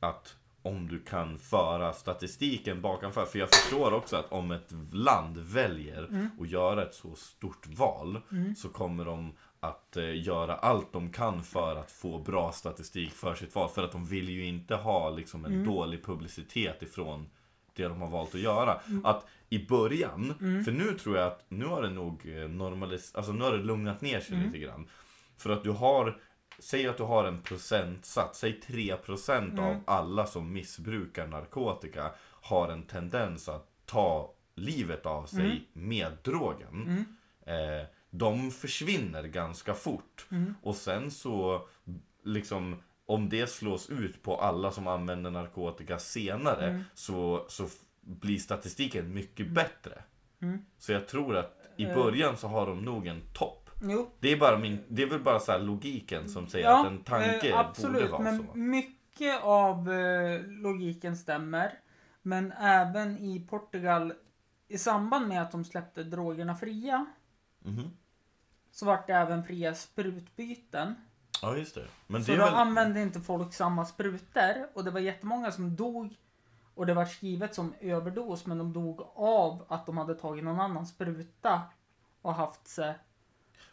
A: att om du kan föra statistiken bakanför. För jag förstår också att om ett land väljer
B: Mm.
A: att göra ett så stort val så kommer de att eh, göra allt de kan för att få bra statistik för sitt val. För att de vill ju inte ha liksom en dålig publicitet ifrån det de har valt att göra. Att i början, för nu tror jag att nu har det nog normaliserat, alltså nu har det lugnat ner sig lite grann. För att du har, säg att du har en procentsats, säg 3% av alla som missbrukar narkotika har en tendens att ta livet av sig med drogen. Eh, de försvinner ganska fort. Och sen så, liksom, om det slås ut på alla som använder narkotika senare så, så f- blir statistiken mycket bättre. Så jag tror att i början så har de nog en topp.
B: jo.
A: Det är, bara min, det är väl bara så här logiken som säger att en tanke
B: eh, absolut,
A: borde vara
B: men
A: så.
B: mycket av eh, logiken stämmer. Men även i Portugal, i samband med att de släppte drogerna fria,
A: Mhm.
B: så vart det även fria sprutbyten.
A: Ja just det. Men
B: Så
A: det
B: då
A: väl...
B: använde inte folk samma sprutor och det var jättemånga som dog och det var skrivet som överdos men de dog av att de hade tagit någon annan spruta och haft sig.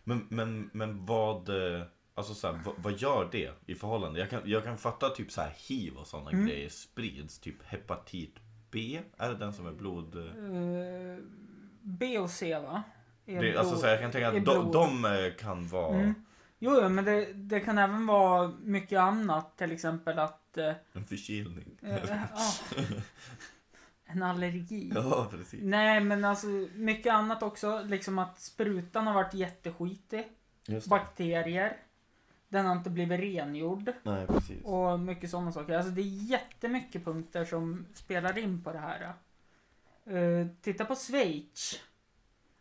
A: Men, men, men vad, eh, alltså så här, vad, vad gör det i förhållande? Jag kan, jag kan fatta typ så här hiv och sådana
B: Mm.
A: grejer sprids. Typ hepatit B, är det den som är blod...
B: eh, B och C va? Är
A: Det, alltså så här, jag kan tänka att de, de eh, kan vara
B: Mm. Jo, men det, det kan även vara mycket annat. Till exempel att... Eh,
A: en förkylning.
B: eh, ah, en allergi.
A: Ja, precis.
B: Nej, men alltså mycket annat också. Liksom att sprutan har varit jätteskitig. Bakterier. Den har inte blivit rengjord.
A: Nej, precis.
B: Och mycket sådana saker. Alltså det är jättemycket punkter som spelar in på det här. Uh, titta på Schweiz.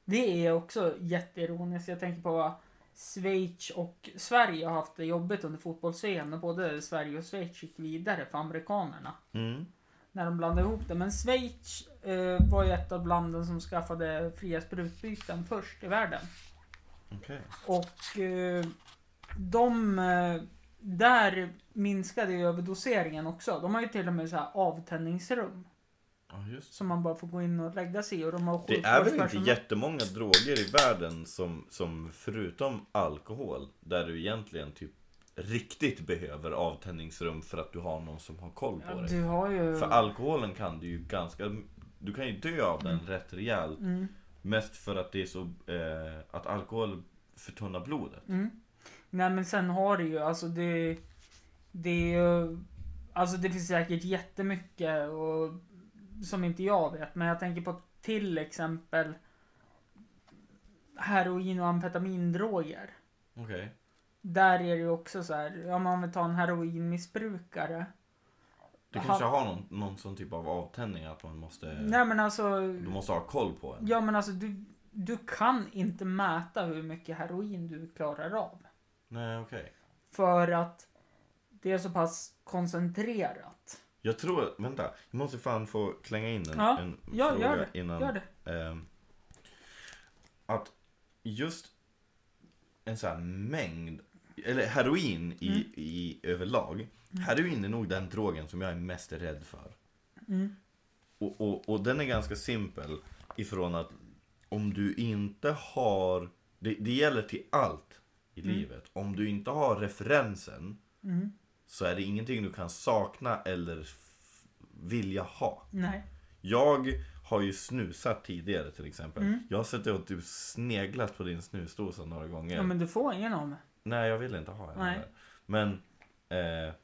B: Det är också jätteironiskt. Jag tänker på Schweiz och Sverige har haft det jobbigt under fotbolls-VM. När både Sverige och Schweiz gick vidare för amerikanerna.
A: Mm.
B: När de blandade ihop det. Men Schweiz eh, var ju ett av landen som skaffade fria sprutbyten först i världen.
A: Okej.
B: Och eh, de eh, där minskade ju överdoseringen också. De har ju till och med så här avtändningsrum.
A: Ja.
B: Som man bara får gå in och lägga sig i. Och de har
A: Det är väl inte
B: sjukvårdspersonal-
A: jättemånga droger i världen som, som förutom alkohol, där du egentligen typ riktigt behöver avtändningsrum för att du har någon som har koll på
B: Ja,
A: dig.
B: du har ju...
A: För alkoholen kan du ju ganska, du kan ju dö av den rätt rejält.
B: Mm.
A: Mest för att det är så, eh, att alkohol förtunnar blodet.
B: Mm. Nej men sen har det ju, alltså det... Det är ju... Alltså det finns säkert jättemycket och, som inte jag vet. Men jag tänker på till exempel heroin och amfetamindroger.
A: Okej.
B: Där är det ju också så här, om man vill ta en heroinmissbrukare.
A: Du kanske har någon, någon sån typ av avtändning att man måste,
B: Nej men alltså,
A: du måste ha koll på en.
B: ja men alltså du, du kan inte mäta hur mycket heroin du klarar av.
A: Nej okej.
B: För att det är så pass koncentrerat.
A: Jag tror, vänta, jag måste fan få klänga in en,
B: Ja,
A: en
B: ja,
A: fråga
B: gör det,
A: innan.
B: Gör det.
A: Ehm, att just en sån här mängd, eller heroin i,
B: Mm.
A: i överlag. Heroin är nog den drogen som jag är mest rädd för.
B: Mm.
A: Och, och, och den är ganska simpel ifrån att om du inte har, det, det gäller till allt i
B: Mm.
A: livet. Om du inte har referensen
B: Mm.
A: Så är det ingenting du kan sakna eller vilja ha.
B: Nej.
A: Jag har ju snusat tidigare till exempel.
B: Mm.
A: Jag har suttit och typ sneglat på din snusdosa några gånger.
B: Ja men du får ingen av mig.
A: Nej, jag vill inte ha en.
B: Nej.
A: Men, eh,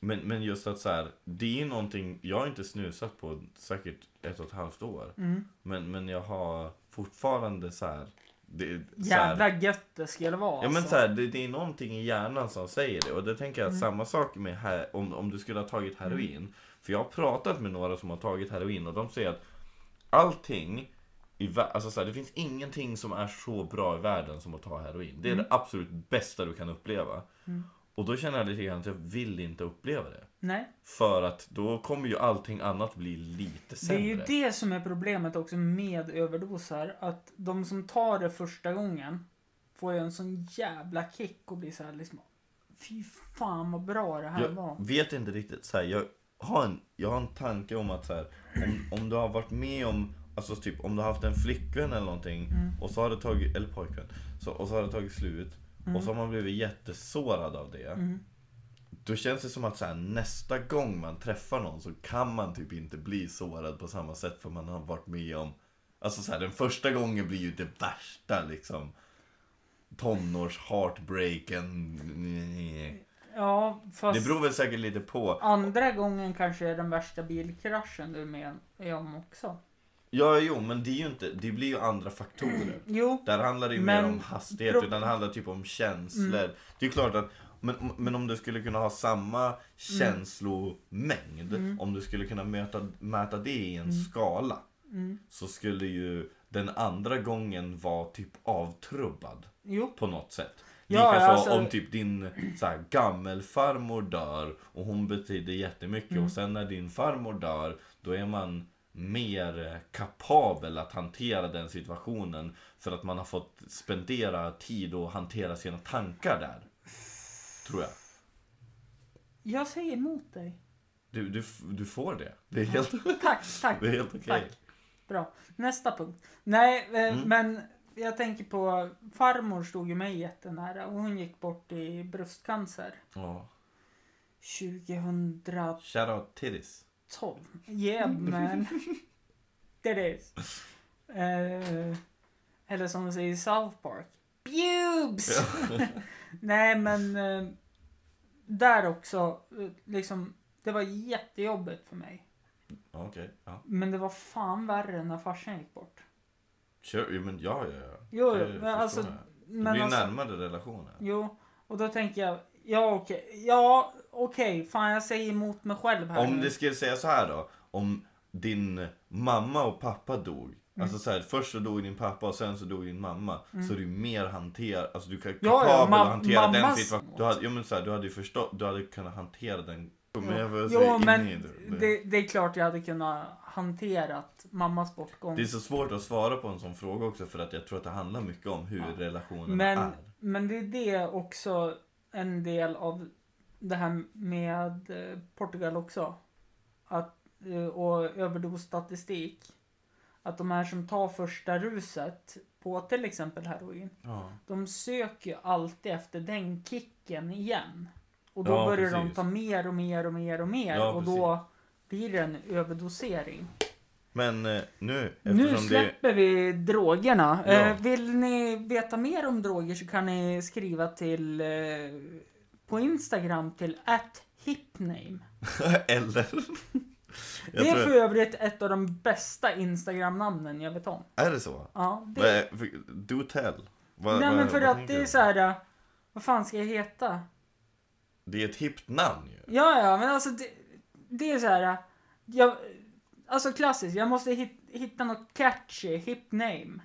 A: men, men just att så här, det är ju någonting, jag har inte snusat på säkert ett och ett halvt år.
B: Mm.
A: Men, men jag har fortfarande så här, det, så här
B: Jävla gött det skulle vara
A: Ja men
B: alltså.
A: så här, det, det är någonting i hjärnan som säger det och det tänker jag att
B: Mm.
A: samma sak med här, om, om du skulle ha tagit heroin. För jag har pratat med några som har tagit heroin och de säger att allting i alltså så här, det finns ingenting som är så bra i världen som att ta heroin. Det är
B: Mm.
A: det absolut bästa du kan uppleva.
B: Mm.
A: Och då känner jag lite grann att jag vill inte uppleva det.
B: Nej.
A: För att då kommer ju allting annat bli lite
B: Det
A: sämre.
B: är ju det som är problemet också med överdoser. Att de som tar det första gången får ju en sån jävla kick och blir så här liksom Fy fan vad bra det här var.
A: Jag vet inte riktigt så här, jag har en, jag har en tanke om att så här, om, om du har varit med om Alltså typ om du har haft en flickvän eller någonting
B: Mm.
A: och så har det tagit, eller pojkvän så, Och så har det tagit slut och så har man blivit jättesårad av det
B: Mm.
A: Då känns det som att så här, nästa gång man träffar någon så kan man typ inte bli sårad på samma sätt för man har varit med om Alltså så här, den första gången blir ju det värsta liksom Tonårs heartbreaken
B: Ja, fast
A: Det beror väl säkert lite på
B: andra gången kanske är den värsta bilkraschen du är med om också.
A: Ja, jo, men det är ju inte, det blir ju andra faktorer.
B: Jo,
A: Där handlar det ju
B: Men-
A: mer om hastighet,
B: pro-
A: utan det handlar typ om känslor. Det är klart att, men, men om du skulle kunna ha samma känslomängd, om du skulle kunna möta, mäta det i en skala,
B: Mm.
A: så skulle ju den andra gången vara typ avtrubbad
B: jo.
A: på något sätt.
B: Ja,
A: Likaså
B: alltså-
A: om typ din så här, gammelfarmor dör och hon betyder jättemycket
B: Mm.
A: och sen när din farmor dör då är man mer kapabel att hantera den situationen för att man har fått spendera tid och hantera sina tankar där. Tror jag.
B: Jag säger emot dig.
A: Du, du, du får det. Det är helt,
B: Tack, tack.
A: det är helt okej.
B: Tack. Bra. Nästa punkt. Nej, eh,
A: Mm.
B: men jag tänker på farmor stod ju mig jättenära och hon gick bort i bröstcancer.
A: Ja.
B: 2012.
A: Shoutout titties.
B: Yeah man. That is. Eh, eller som de säger i South Park. Pubes! Nej men eh, där också, eh, liksom, det var jättejobbigt för mig.
A: Okej, ja.
B: Men det var fan värre när farsan gick bort.
A: Kör, jo, men ja, ja, ja.
B: Jo, jo, men alltså,
A: jag. Det
B: men
A: blir
B: alltså,
A: närmare relationer.
B: Jo, och då tänker jag, ja okej, ja okej, fan jag säger emot mig själv här
A: Om
B: nu.
A: det skulle säga så här då. Om din mamma och pappa dog.
B: Mm.
A: Alltså så här, först så dog din pappa och sen så dog din mamma. Så är du mer hanter, alltså du kan
B: Ja, ja,
A: kapabel
B: ma-
A: att hantera den situationen. Du hade, jo, men så här, du hade ju förstått, du hade kunnat hantera den. Men jag får
B: Jo,
A: säga
B: men
A: det.
B: det, det är klart jag hade kunnat hanterat mammas bortgång.
A: Det är så svårt att svara på en sån fråga också för att jag tror att det handlar mycket om hur relationerna
B: Men,
A: är.
B: men det är det också en del av det här med eh, Portugal också. Att, eh, och överdosstatistik. Att de här som tar första ruset på till exempel heroin.
A: Ja.
B: De söker ju alltid efter den kicken igen. Och då
A: Ja,
B: börjar de
A: precis.
B: ta mer och mer och mer och mer.
A: Ja,
B: och då blir det en överdosering.
A: Men eh, nu,
B: Nu
A: eftersom det...
B: släpper vi drogerna.
A: Ja.
B: Eh, vill ni veta mer om droger så kan ni skriva till eh, på Instagram till @hipname.
A: Eller? Jag
B: Det är
A: tror-
B: för övrigt ett av de bästa Instagram-namnen jag vet om.
A: Är det så?
B: Ja, det...
A: Vad är- för- Do tell. Vad,
B: Nej
A: vad-
B: men för
A: vad
B: att
A: tänker
B: det är
A: du?
B: så här. eh, Vad fan ska jag heta?
A: Det är ett hippt namn ju.
B: Ja, ja, men alltså det, det är så här. Jag, alltså klassiskt, jag måste hit, hitta något catchy, hip name.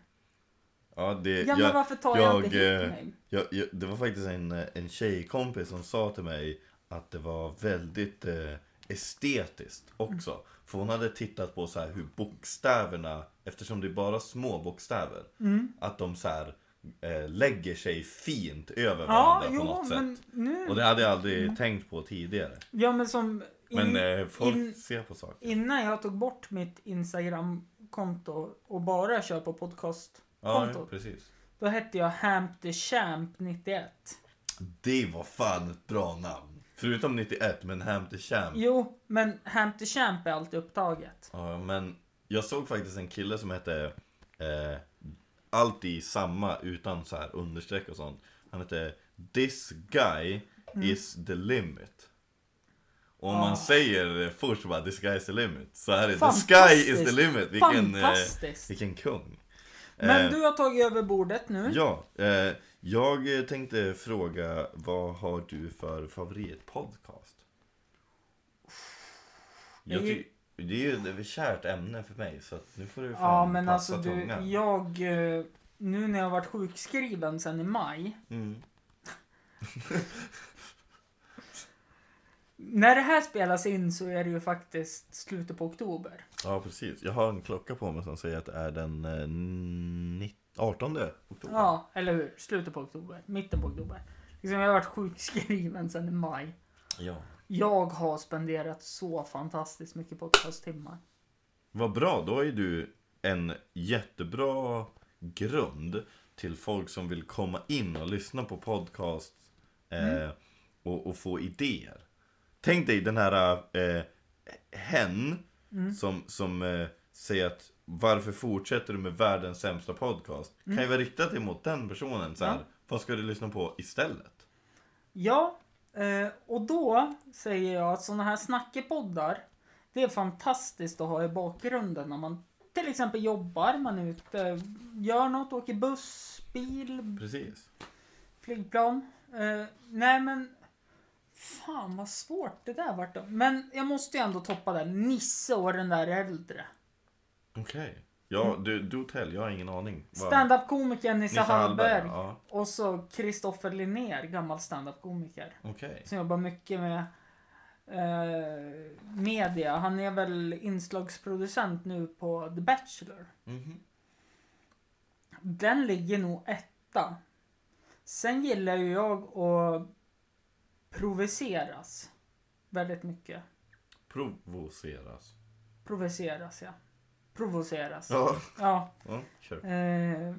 A: Ja, det,
B: Ja, men varför tar jag, inte
A: jag,
B: hip
A: eh,
B: name?
A: jag, jag, det var faktiskt en, eh, en tjejkompis som sa till mig att det var väldigt eh, estetiskt också. För hon hade tittat på så här hur bokstäverna, eftersom det är bara små bokstäver,
B: Mm.
A: att de så här eh, lägger sig fint över
B: Ja,
A: varandra på
B: jo,
A: något sätt.
B: nu...
A: Och det hade jag aldrig tänkt på tidigare.
B: Ja, men som... In,
A: Men eh, folk
B: in-
A: ser på saker.
B: Innan jag tog bort mitt Instagram-konto och bara kör på podcast
A: Ja,
B: kontot.
A: precis.
B: Då hette jag Hamp the Champ 91.
A: Det var fan ett bra namn. Förutom 91, men Champ.
B: Jo, men Hamp the Champ är alltid upptaget.
A: Ja, men jag såg faktiskt en kille som hette eh, Alltid samma utan så här understreck och sånt. Han hette This guy is the limit. Och om man säger först bara This guy is the limit så är det The sky is the limit. Vilken, eh,
B: Fantastiskt!
A: vilken kung.
B: Men
A: Eh,
B: du har tagit över bordet nu.
A: Ja, eh, jag tänkte fråga vad har du för favoritpodcast? Jag ty- det är ju ett kärt ämne för mig så nu får du fan
B: Ja, men
A: passa
B: alltså du,
A: tungan.
B: jag... eh, Nu när jag har varit sjukskriven sen i maj.
A: Mm.
B: När det här spelas in så är det ju faktiskt slutet på oktober.
A: Ja, precis. Jag har en klocka på mig som säger att det är den eh, nitt- 18 oktober.
B: Ja, eller hur? Slutet på oktober. Mitten på oktober. Liksom jag har varit sjukskriven sen i maj.
A: ja.
B: Jag har spenderat så fantastiskt mycket podcasttimmar.
A: Vad bra, då är du en jättebra grund till folk som vill komma in och lyssna på podcast eh, och, och få idéer. Tänk dig den här eh, hen som, som eh, säger att varför fortsätter du med världens sämsta podcast? Kan ju vara riktat emot den personen så här,
B: Ja.
A: Vad ska du lyssna på istället?
B: Ja, eh, och då säger jag att sådana här snackepoddar, det är fantastiskt att ha i bakgrunden när man till exempel jobbar, man är ute, gör något, åker buss, bil,
A: Precis.
B: flygplan. Eh, nej men, fan vad svårt det där vart. då. Men jag måste ju ändå toppa där, Nisse och den där äldre.
A: Okej. Ja, du, du tell, jag har ingen aning.
B: Standup-komikern Nisse,
A: Nisse Hallberg,
B: Hallberg.
A: ja.
B: Och så Kristoffer Linnér, gammal standup-komiker.
A: Okej.
B: Som jobbar mycket med eh, media. Han är väl inslagsproducent nu på The Bachelor.
A: Mhm.
B: Den ligger nog etta. Sen gillar ju jag att provoceras. Väldigt mycket.
A: Provoceras.
B: Provoceras, ja. Provoceras.
A: Ja,
B: Ja.
A: ja.
B: Eh,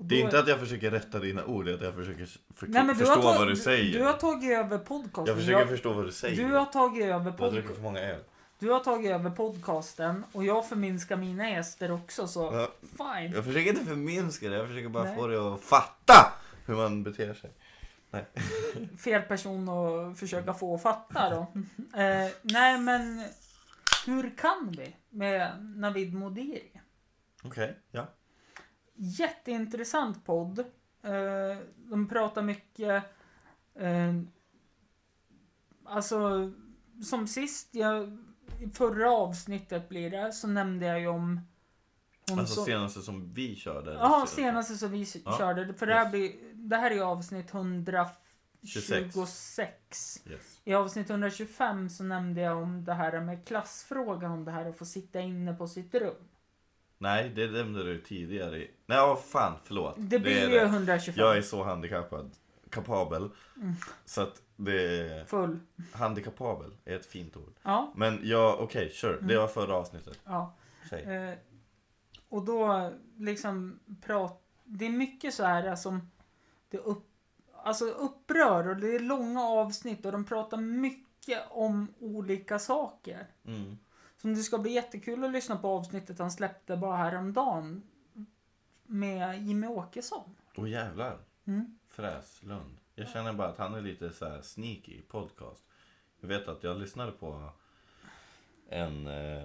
A: Det är
B: då-
A: inte att jag försöker rätta dina ord, det är att jag försöker för-
B: Nej, du
A: förstå
B: tag-
A: vad du säger.
B: Du har tagit över podcasten.
A: jag försöker
B: Jag-
A: förstå vad du säger.
B: Du har tagit över
A: Du har
B: pod-
A: druckit för många öl.
B: Du har tagit över podcasten och jag förminskar mina gäster också så
A: Ja,
B: fine.
A: jag försöker inte förminska det, jag försöker bara
B: Nej.
A: få dig att fatta hur man beter sig.
B: Fel person att försöka få att fatta då. eh, nej men hur kan vi med Navid Modiri?
A: Okej, ja.
B: Jätteintressant podd. Eh, de pratar mycket eh, Alltså som sist, jag, i förra avsnittet blir det, så nämnde jag ju om
A: Alltså
B: som-
A: senaste som vi körde.
B: Ja, senaste som vi körde. För det här,
A: yes.
B: blir, det här är avsnitt 126.
A: 26. Yes.
B: I avsnitt 125 så nämnde jag om det här med klassfrågan, om det här att få sitta inne på sitt rum.
A: Nej, det nämnde du tidigare. Nej, åh, fan, förlåt.
B: Det blir ju
A: det.
B: 125.
A: Jag är så handikappad. kapabel.
B: Mm.
A: Så att det är
B: Full.
A: handikapabel är ett fint ord.
B: Ja.
A: Men ja, okej, kör.
B: Mm.
A: Det var förra avsnittet.
B: ja. Eh, och då liksom prat... Det är mycket så här som det upp, alltså upprör och det är långa avsnitt och de pratar mycket om olika saker.
A: Mm.
B: Så det ska bli jättekul att lyssna på avsnittet han släppte bara häromdagen med Jimmy Åkesson.
A: Åh jävlar.
B: Mm.
A: Fräslund. Jag känner bara att han är lite så här sneaky i podcast. Jag vet att jag lyssnade på en... Eh,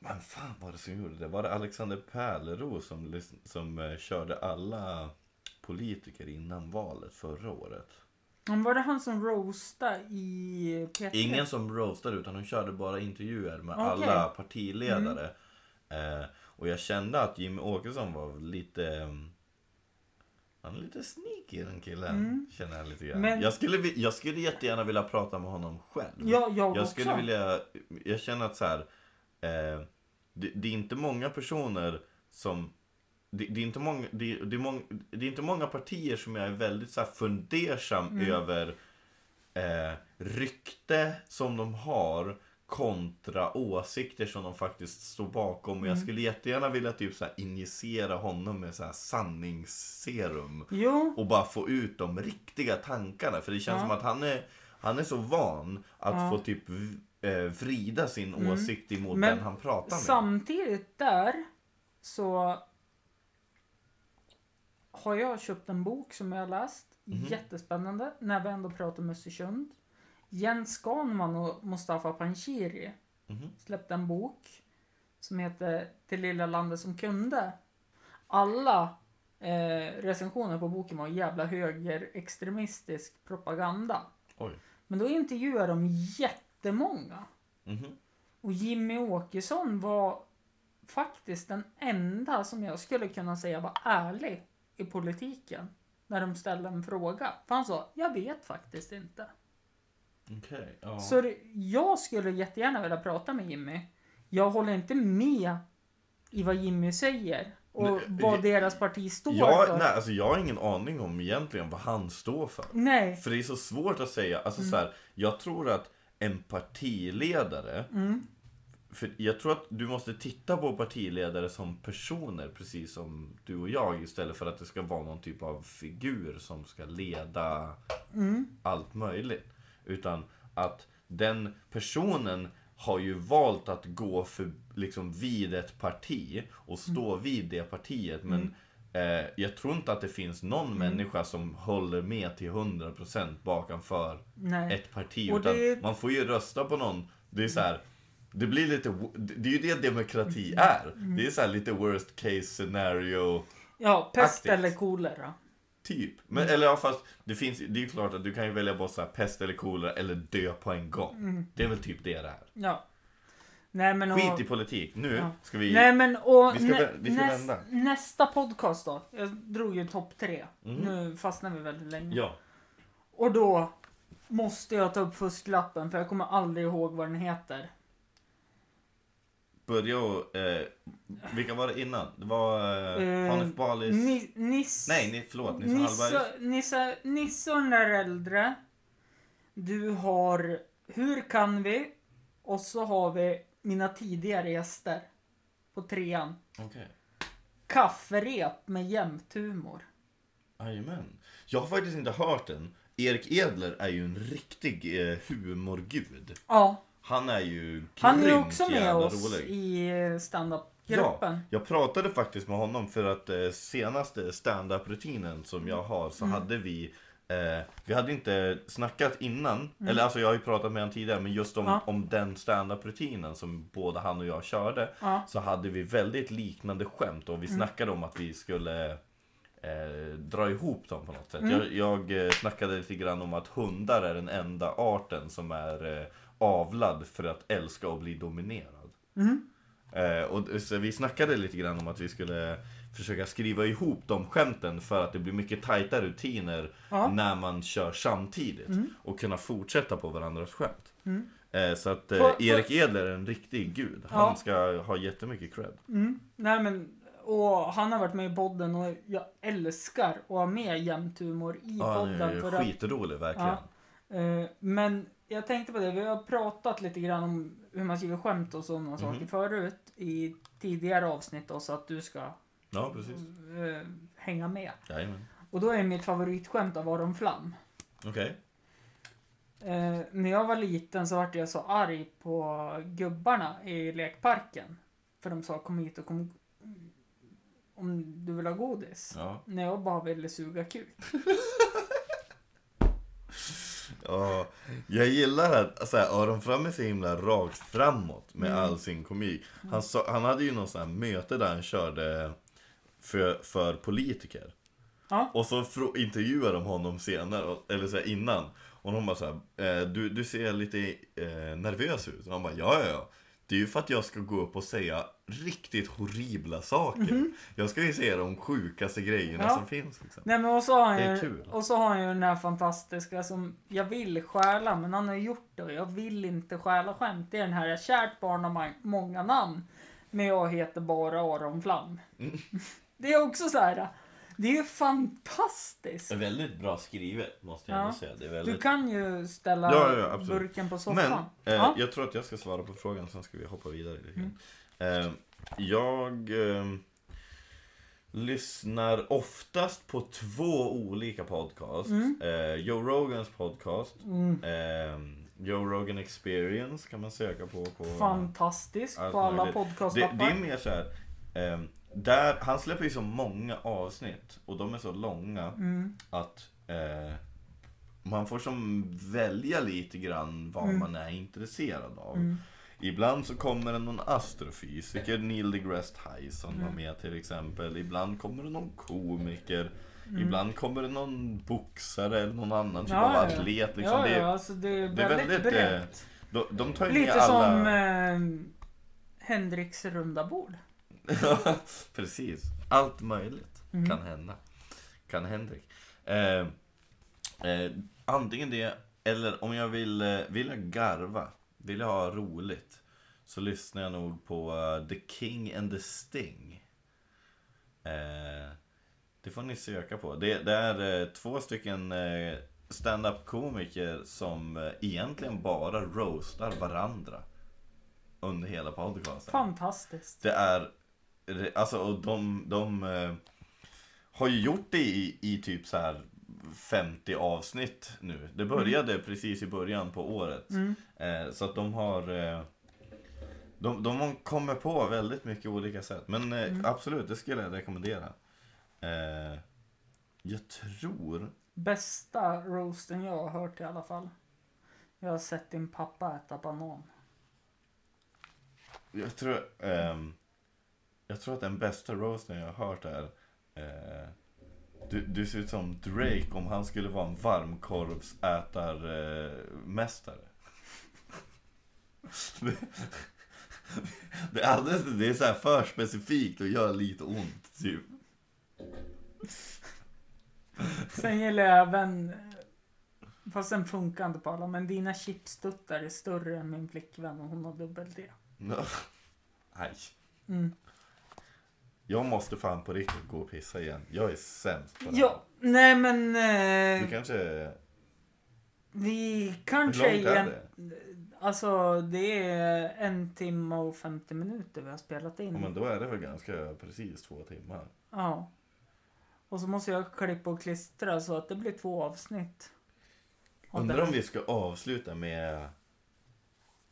A: vem fan var det som gjorde det? Var det Alexander Pärleros som, som eh, körde alla politiker innan valet förra året?
B: Men var det han som roastade i P3?
A: Ingen som roastade utan hon körde bara intervjuer med
B: Okej.
A: alla partiledare. Eh, och jag kände att Jimmy Åkesson var lite... mm, Han är lite sneaky den killen.
B: Mm.
A: Känner jag lite grann.
B: Men-
A: Jag, skulle, jag skulle jättegärna vilja prata med honom själv.
B: Ja, jag,
A: jag
B: också.
A: skulle vilja... Jag känner att så här... Eh, det, det är inte många personer som... Det, det, är inte många, det, det, är många, det är inte många partier som jag är väldigt så här fundersam
B: Mm.
A: över eh, rykte som de har kontra åsikter som de faktiskt står bakom. Och jag
B: Mm.
A: skulle jättegärna vilja typ så här injicera honom med så här sanningsserum.
B: Jo,
A: Och bara få ut de riktiga tankarna. För det känns
B: Ja.
A: som att han är, han är så van att
B: Ja.
A: få typ eh, vrida sin
B: Mm.
A: åsikt emot
B: Men
A: den han pratar med.
B: samtidigt där så har jag köpt en bok som jag har läst.
A: Mhm.
B: Jättespännande. När vi ändå pratar om Östersund. Jens Skanman och Mustafa Panshiri
A: Mhm.
B: släppte en bok som heter Det lilla landet som kunde. Alla eh, recensioner på boken var jävla högerextremistisk propaganda.
A: Oj.
B: Men då intervjuade de jättemånga.
A: Mhm.
B: Och Jimmy Åkesson var faktiskt den enda som jag skulle kunna säga var ärlig i politiken. När de ställde en fråga. För han sa, jag vet faktiskt inte.
A: Okej, ja.
B: Så det, jag skulle jättegärna vilja prata med Jimmy. Jag håller inte med i vad Jimmy säger. Och
A: Nej,
B: vad
A: jag-
B: deras parti står
A: jag,
B: för.
A: nej, alltså jag har ingen aning om egentligen vad han står för.
B: Nej.
A: För det är så svårt att säga. Alltså
B: Mm.
A: så här, jag tror att en partiledare
B: Mm.
A: För jag tror att du måste titta på partiledare som personer precis som du och jag istället för att det ska vara någon typ av figur som ska leda
B: Mm.
A: allt möjligt. Utan att den personen har ju valt att gå för, liksom, vid ett parti och stå
B: Mm.
A: vid det partiet. Men eh, jag tror inte att det finns någon
B: Mm.
A: människa som håller med till 100% bakom
B: Nej.
A: ett parti.
B: Och
A: Utan
B: det-
A: man får ju rösta på någon. Det är så här. Det blir lite, det är ju det demokrati
B: Mm.
A: är. Det är så här lite worst case scenario
B: Ja, pest
A: Aktigt.
B: eller kolera.
A: typ. Men, eller ja, fast det finns, det är ju klart att du kan ju välja bort så här pest eller kolera eller dö på en gång.
B: Mm.
A: Det är väl typ det det är.
B: Ja. Nej men
A: Skit
B: och,
A: i politik. Nu
B: Ja.
A: ska vi...
B: Nej men och
A: Vi ska vä- vi ska vända.
B: nästa podcast då. Jag drog ju topp tre.
A: Mhm.
B: Nu fastnar vi väldigt länge.
A: Ja.
B: Och då måste jag ta upp fusklappen för jag kommer aldrig ihåg vad den heter.
A: Börja och... Eh, vilka var det innan? Det var eh,
B: Eh,
A: Hanif Balis...
B: Ni, Niss,
A: Nej, ni, förlåt. Nisse Hallbergs.
B: Nisse, Nisse, och den där äldre. Du har Hur kan vi? Och så har vi mina tidigare gäster. På trean.
A: Okej.
B: Kafferep med jämthumor.
A: Jajamän. Jag har faktiskt inte hört den. Erik Edler är ju en riktig eh, humorgud.
B: Ja,
A: Han är ju
B: han är också med oss
A: rolig.
B: i eh, standup-gruppen.
A: Jag pratade faktiskt med honom för att eh, senaste stand-up-rutinen som jag har så
B: Mm.
A: hade vi eh, Vi hade inte snackat innan,
B: Mm.
A: eller alltså jag har ju pratat med honom tidigare men just om,
B: Ja.
A: om den stand-up-rutinen som både han och jag körde
B: Ja.
A: Så hade vi väldigt liknande skämt och vi
B: Mm.
A: snackade om att vi skulle eh, dra ihop dem på något sätt.
B: Mm.
A: Jag, jag eh, snackade lite grann om att hundar är den enda arten som är eh, avlad för att älska och bli dominerad.
B: Mm.
A: Eh, och så vi snackade lite grann om att vi skulle försöka skriva ihop de skämten för att det blir mycket tajta rutiner
B: Ja.
A: när man kör samtidigt.
B: Mm.
A: Och kunna fortsätta på varandras skämt.
B: Mm.
A: Eh, så att eh, Erik Edler är en riktig gud. Han
B: Ja.
A: ska ha jättemycket cred.
B: Mm. Nej men, och han har varit med i podden och jag älskar att ha med jämthumor i
A: Ja, han
B: podden. att-
A: skitrolig verkligen.
B: Ja. Eh, men jag tänkte på det, vi har pratat lite grann om hur man skriver skämt och sådana
A: Mhm.
B: saker förut i tidigare avsnitt då, så att du ska
A: Ja, precis.
B: eh, hänga med.
A: Jajamän.
B: Och då är mitt favoritskämt av Aron Flam.
A: Okej.
B: Eh, när jag var liten så vart jag så arg på gubbarna i lekparken. För de sa kom hit och kom om du vill ha godis.
A: Ja.
B: När jag bara ville suga kuk.
A: Ja, jag gillar att alltså, Aron Fram är så himla rakt framåt med
B: Mm.
A: all sin komik. Han, sa, han hade ju någon sån här möte där han körde för, för politiker.
B: Ja.
A: Och så fro- intervjuade de honom senare, eller så här innan. Och de bara så här, eh, du, du ser lite eh, nervös ut. Och han bara, ja ja ja. Det är ju för att jag ska gå upp och säga riktigt horribla saker. Jag ska ju säga de sjukaste grejerna.
B: Ja.
A: som finns. Liksom.
B: Nej men och så har han ju, och så har han ju den här fantastiska som jag vill stjäla men han har gjort det och jag vill inte stjäla skämt. Det är den här kärt barn har många namn. Men jag heter bara Aron Flam.
A: Mm.
B: Det är också så här. Det är ju fantastiskt.
A: Det är väldigt bra skrivet måste jag
B: Ja.
A: ändå säga. Det är väldigt...
B: Du kan ju ställa
A: Ja, ja,
B: burken på soffan.
A: Men eh,
B: ja.
A: jag tror att jag ska svara på frågan, sen ska vi hoppa vidare lite
B: Mm.
A: Grann. Eh, jag eh, lyssnar oftast på två olika podcasts.
B: Mm.
A: Eh, Joe Rogans podcast.
B: Mm.
A: Eh, Joe Rogan Experience kan man söka på. på
B: Fantastisk på alla
A: möjligt. det,
B: podcastappar.
A: det är mer så här. Eh, där, han släpper ju så många avsnitt och de är så långa
B: Mm.
A: att eh, man får som välja lite grann vad
B: Mm.
A: man är intresserad av. Ibland så kommer det någon astrofysiker, Neil deGrasse Tyson var
B: Mm.
A: med till exempel. Ibland kommer det någon komiker.
B: Mm.
A: Ibland kommer det någon boxare eller någon annan typ
B: Ja,
A: av
B: ja.
A: atlet. Liksom.
B: ja,
A: det,
B: ja, alltså det är
A: det är
B: väldigt, brett.
A: de, de tar
B: Lite
A: alla...
B: som eh, Henriks runda bord.
A: Precis. Allt möjligt
B: Mm.
A: kan hända. Kan Henrik. Eh, eh, antingen det, eller om jag vill, eh, vill jag garva, vill jag ha roligt, så lyssnar jag nog på eh, The King and the Sting. Eh, det får ni söka på. Det, det är eh, två stycken eh, stand-up komiker som eh, egentligen bara roastar varandra under hela podcasten.
B: Fantastiskt.
A: Det är, alltså och de, de eh, har ju gjort det i, i typ så här 50 avsnitt nu. Det började precis i början på året.
B: Mm.
A: Eh, så att de har eh, de, de kommer på väldigt mycket olika sätt. Men eh,
B: Mm.
A: absolut, det skulle jag rekommendera. Eh, jag tror...
B: Bästa roasten jag har hört i alla fall. Jag har sett din pappa äta banan.
A: Jag tror, ehm, jag tror att den bästa roasten jag har hört är eh, du, du ser ut som Drake om han skulle vara en varmkorvsätarmästare. Mästare. det, det är alldeles, det är så här för specifikt och gör lite ont typ.
B: Sen gillar jag även, fast den funkar inte på alla, men dina chipstuttar är större än min flickvän och hon har dubbel-D.
A: Nej.
B: Mm.
A: Jag måste fan på riktigt gå och pissa igen. Jag är sämst på det
B: Ja, nej men
A: här. Du
B: eh,
A: kanske...
B: vi
A: Hur
B: kanske
A: långt är
B: igen? Alltså det är en timme och 50 minuter vi har spelat in.
A: Ja, men då är det väl ganska precis två timmar.
B: Ja. Och så måste jag klippa och klistra så att det blir två avsnitt. av
A: Undrar
B: det.
A: om vi ska avsluta med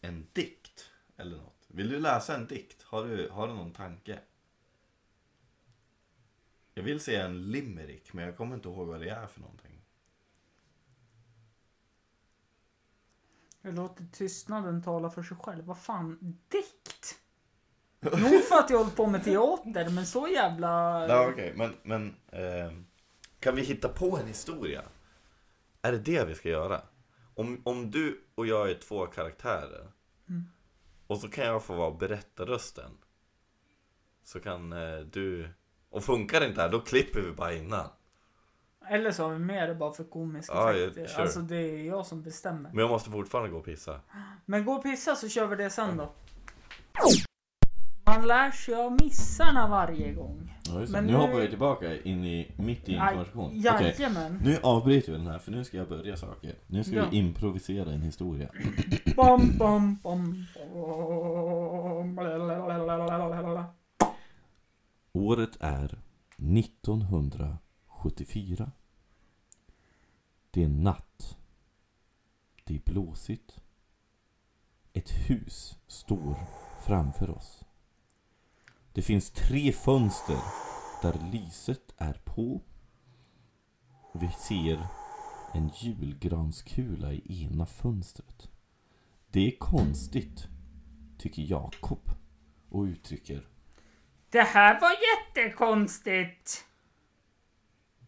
A: en dikt eller något. Vill du läsa en dikt? Har du, har du någon tanke? Jag vill säga en limerick, men jag kommer inte ihåg vad det är för någonting.
B: Jag låter tystnaden tala för sig själv. Vad fan, dikt? Nog för att jag håller på med teater, men så jävla...
A: Ja, okej, men, men ehm, kan vi hitta på en historia? Är det det vi ska göra? Om, om du och jag är två karaktärer
B: Mm.
A: och så kan jag få vara berättarrösten. Så kan eh, du... Och funkar det inte här, då klipper vi bara innan.
B: Eller så har vi med det bara för komisk
A: Ja,
B: effekt.
A: ja, sure.
B: Alltså det är jag som bestämmer.
A: Men jag måste fortfarande gå och pissa.
B: Men gå och pissa så kör vi det sen då. Man lär sig av missarna varje gång.
A: Ja, just det.
B: Men
A: nu
B: nu-
A: hoppar vi tillbaka in i, mitt i en
B: Aj,
A: konversation. Okej,
B: Jajamän.
A: nu avbryter vi den här för nu ska jag börja saker. Nu ska
B: Ja.
A: vi improvisera en historia.
B: Bom, bom, bom, bom.
A: Året är 1974. Det är natt. Det är blåsigt. Ett hus står framför oss. Det finns tre fönster där lyset är på. Vi ser en julgranskula i ena fönstret. Det är konstigt, tycker Jakob och uttrycker
B: det här var jättekonstigt.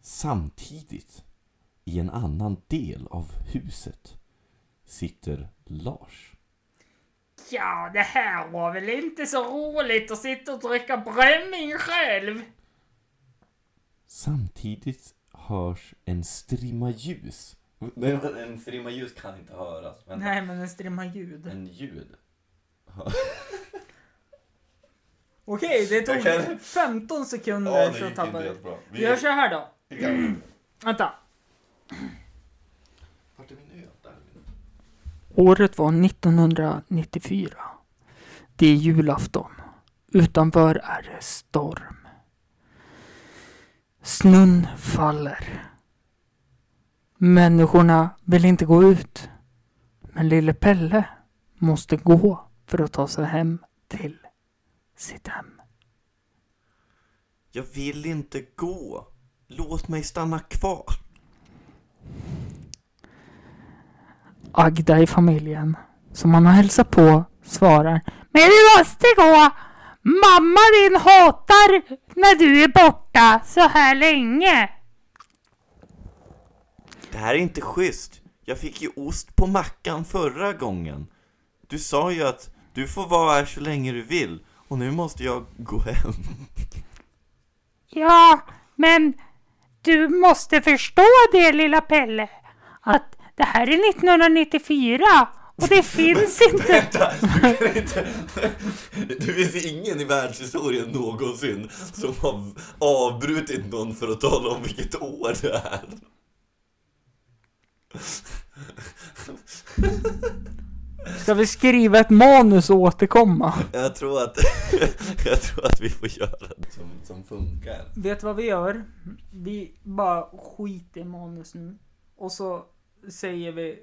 A: Samtidigt, i en annan del av huset, sitter Lars.
B: Ja, det här var väl inte så roligt att sitta och dricka brännvin själv.
A: Samtidigt hörs en strimma ljus. Nej, men en strimma ljus kan inte höras. Vänta.
B: Nej, men en strimma ljud.
A: En ljud.
B: Okej, det tog
A: Jag kan-
B: 15 sekunder så tappade vi.
A: bra.
B: Vi gör så här då.
A: Vi kan...
B: Vänta.
A: Vart är min öl? Där är min.
B: Året var 1994. Det är julafton. Utanför är det storm. Snön faller. Människorna vill inte gå ut. Men lille Pelle måste gå för att ta sig hem till sitt hem.
A: Jag vill inte gå. Låt mig stanna kvar.
B: Agda i familjen, som han har hälsat på, svarar Men du måste gå! Mamma din hatar när du är borta så här länge.
A: Det här är inte schysst. Jag fick ju ost på mackan förra gången. Du sa ju att du får vara här så länge du vill. Och nu måste jag gå hem.
B: Ja, men du måste förstå det lilla Pelle. Att det här är 1994 och det finns inte.
A: Vänta! Du kan inte... Det finns ingen i världshistorien någonsin som har avbrutit någon för att tala om vilket år det är.
B: Ska vi skriva ett manus och återkomma?
A: Jag tror att, jag tror att vi får göra det som, som funkar.
B: Vet du vad vi gör? Vi bara skiter i manus nu. Och så säger vi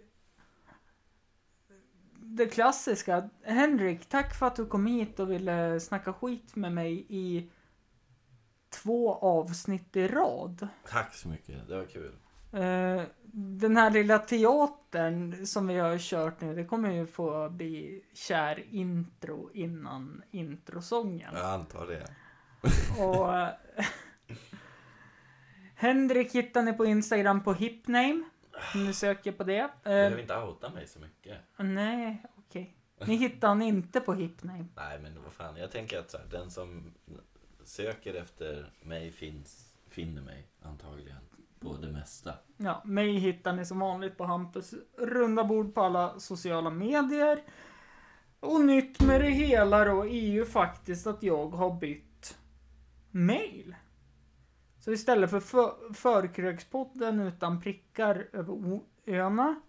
B: det klassiska. Henrik, tack för att du kom hit och ville snacka skit med mig i två avsnitt i rad.
A: Tack så mycket, det var kul.
B: Eh, den här lilla teatern som vi har kört nu, det kommer ju få bli kär intro innan introsången.
A: Jag antar det.
B: Och Henrik hittar ni på Instagram på hipname. Om ni söker på det.
A: Jag
B: Eh,
A: behöver inte outa mig så mycket.
B: nej, okej. Ni hittar han inte på hipname.
A: Nej men vad fan, jag tänker att så här, den som söker efter mig finns, finner mig antagligen på det mesta.
B: Ja, mig hittar ni som vanligt på Hampus runda bord på alla sociala medier. Och nytt med det hela då är ju faktiskt att jag har bytt mail. Så istället för, för förkrökspodden utan prickar över öarna.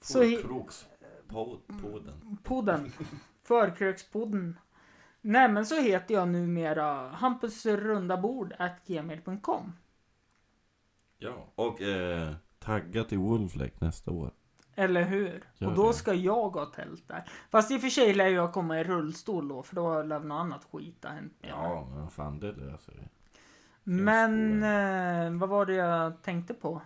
B: Så
A: Krokspodden.
B: podden. Förkrökspodden. Nej men så heter jag numera Hampus runda bord gmail.com.
A: Ja, och eh, tagga till Wolflake nästa år.
B: Eller hur?
A: Gör
B: och då
A: det.
B: ska jag ha tält där. Fast i och för sig lär jag komma i rullstol då, för då lär något annat skit ha hänt.
A: Ja, men vad fan det löser vi.
B: Men eh, vad var det jag tänkte på?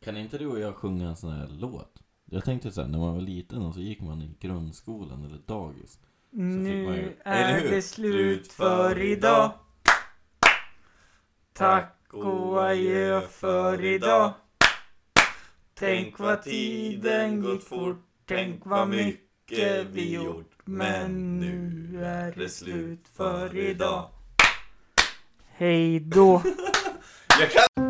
A: Kan inte du och jag sjunga en sån här låt? Jag tänkte så här, när man var liten och så gick man i grundskolan eller dagis. fick man
B: Nu
A: ju-
B: är det slut för idag. Tack och adjö för idag. Tänk vad tiden gått fort. Tänk vad mycket vi gjort. Men nu är det slut för idag. Hej då.
A: Jag kan